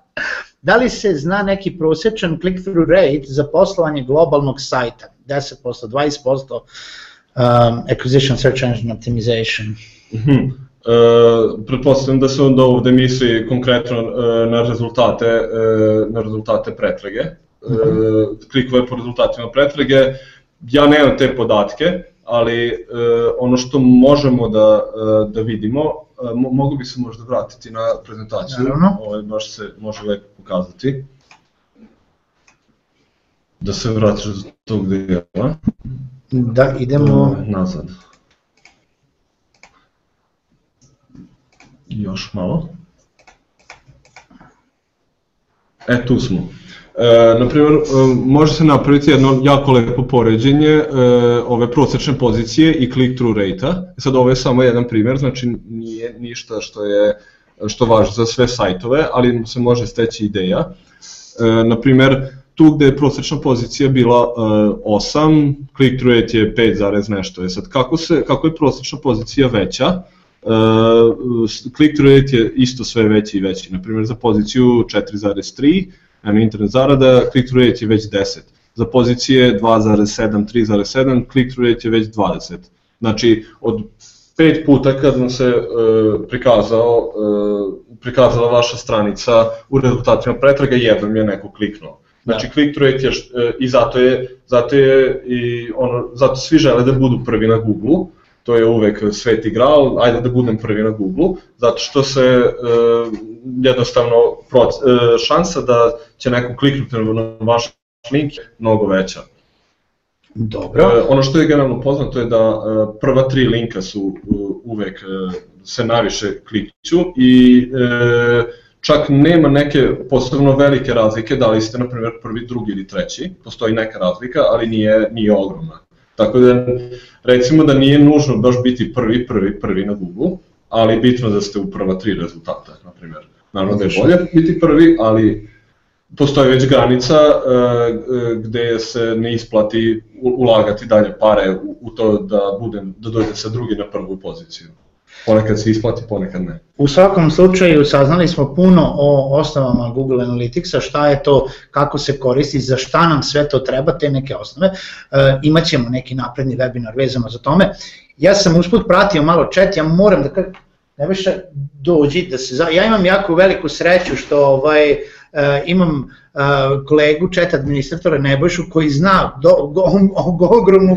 Da li se zna neki prosječan click-through rate za poslovanje globalnog sajta? 10%, 20%, um, acquisition search engine optimization? Mm -hmm. Uh, pretpostavljam da se onda ovde misli konkretno uh, na rezultate uh, na rezultate pretrage, klikove po rezultatima pretrage. Ja nemam te podatke, ali uh, ono što možemo da, uh, da vidimo, uh, mogu bi se možda vratiti na prezentaciju, Naravno. ovaj, baš se može lepo pokazati. Da se vratiš do tog dela. Da, idemo... Uh, nazad. još malo. E, tu smo. E, naprimjer, e, može se napraviti jedno jako lepo poređenje e, ove prosečne pozicije i click-through rate-a. E, sad ovo je samo jedan primjer, znači nije ništa što je što važi za sve sajtove, ali se može steći ideja. E, naprimjer, tu gde je prosečna pozicija bila e, 8, click-through rate je 5, nešto. E sad, kako, se, kako je prosečna pozicija veća, e, click-through rate je isto sve veći i veći. Naprimjer, za poziciju 4,3, na internet zarada, click-through rate je već 10. Za pozicije 2,7, 3,7, click-through rate je već 20. Znači, od pet puta kad nam se e, prikazao, e, prikazala vaša stranica u rezultatima pretraga, jednom je neko kliknuo. Znači, da. click through rate je, e, i zato je, zato je, i ono, zato svi žele da budu prvi na Google, to je uvek sveti gral, ajde da budem prvi na Google, zato što se e, jednostavno proc, e, šansa da će neko kliknuti na vaš link je mnogo veća. Dobro. E, ono što je generalno poznato je da e, prva tri linka su e, uvek e, se najviše klikću i e, čak nema neke posebno velike razlike da li ste na primjer prvi, drugi ili treći, postoji neka razlika, ali nije, nije ogromna. Tako da recimo da nije nužno baš biti prvi, prvi, prvi na Google, ali bitno da ste u prva tri rezultata, na primjer. Naravno da je bolje biti prvi, ali postoji već granica uh, gde se ne isplati ulagati dalje pare u, u to da budem da dođem sa drugi na prvu poziciju. Ponekad se isplati, ponekad ne. U svakom slučaju saznali smo puno o osnovama Google Analyticsa, šta je to, kako se koristi, za šta nam sve to treba, te neke osnove. E, imaćemo neki napredni webinar vezano za tome. Ja sam usput pratio malo chat, ja moram da kažem, ne više dođi da se, ja imam jako veliku sreću što ovaj, uh, imam uh, kolegu, čet administratora Nebojšu, koji zna do, go, go, ogromnu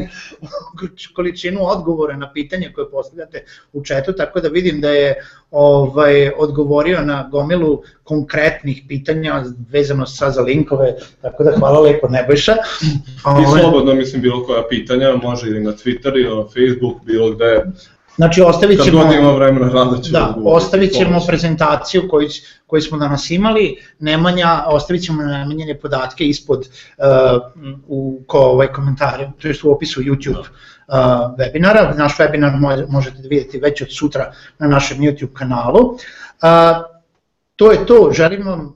količinu odgovora na pitanja koje postavljate u četu, tako da vidim da je ovaj odgovorio na gomilu konkretnih pitanja vezano sa za linkove, tako da hvala lepo Nebojša. I ovaj- slobodno, mislim, bilo koja pitanja, može ili na Twitter ili na Facebook, bilo gde, Znači ostavit ćemo, Kad god ima vremena, rado ćemo da, ostavit ćemo prezentaciju koju, koju smo danas imali, Nemanja, ostavit ćemo namenjene podatke ispod uh, u ko, ovaj komentare, to je u opisu YouTube uh, webinara. Naš webinar možete da vidjeti već od sutra na našem YouTube kanalu. Uh, to je to, želim, vam,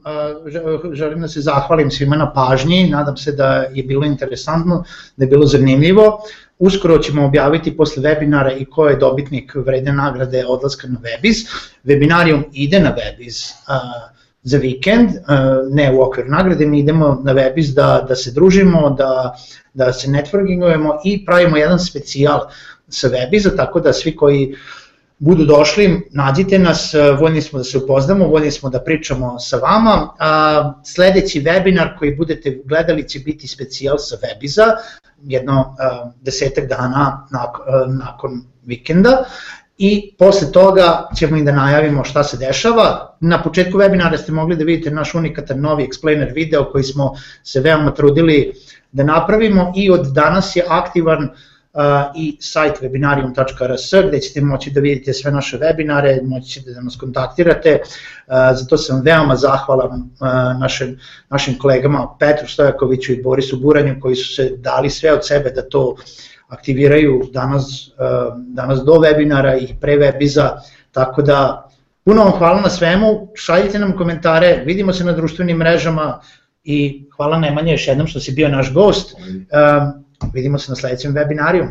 želim da se zahvalim svima na pažnji, nadam se da je bilo interesantno, da je bilo zanimljivo. Uskoro ćemo objaviti posle webinara i ko je dobitnik vredne nagrade odlaska na Webiz. Webinarium ide na Webiz za vikend, ne u okviru nagrade, mi idemo na Webiz da, da se družimo, da, da se networkingujemo i pravimo jedan specijal sa Webiza, tako da svi koji uh, budu došli, nađite nas, e, voljni smo da se upoznamo, voljni smo da pričamo sa vama. A, sledeći webinar koji budete gledali će biti specijal sa Webiza, jedno a, desetak dana nakon, a, nakon vikenda i posle toga ćemo i da najavimo šta se dešava. Na početku webinara ste mogli da vidite naš unikatan novi explainer video koji smo se veoma trudili da napravimo i od danas je aktivan uh, i sajt webinarium.rs gde ćete moći da vidite sve naše webinare, moći ćete da nas kontaktirate, zato sam veoma zahvalan našim, našim kolegama Petru Stojakoviću i Borisu Buranju koji su se dali sve od sebe da to aktiviraju danas, danas do webinara i pre webiza, tako da puno vam hvala na svemu, šaljite nam komentare, vidimo se na društvenim mrežama i hvala Nemanja još jednom što si bio naš gost. Um, Vidimo se na sledećem webinariju.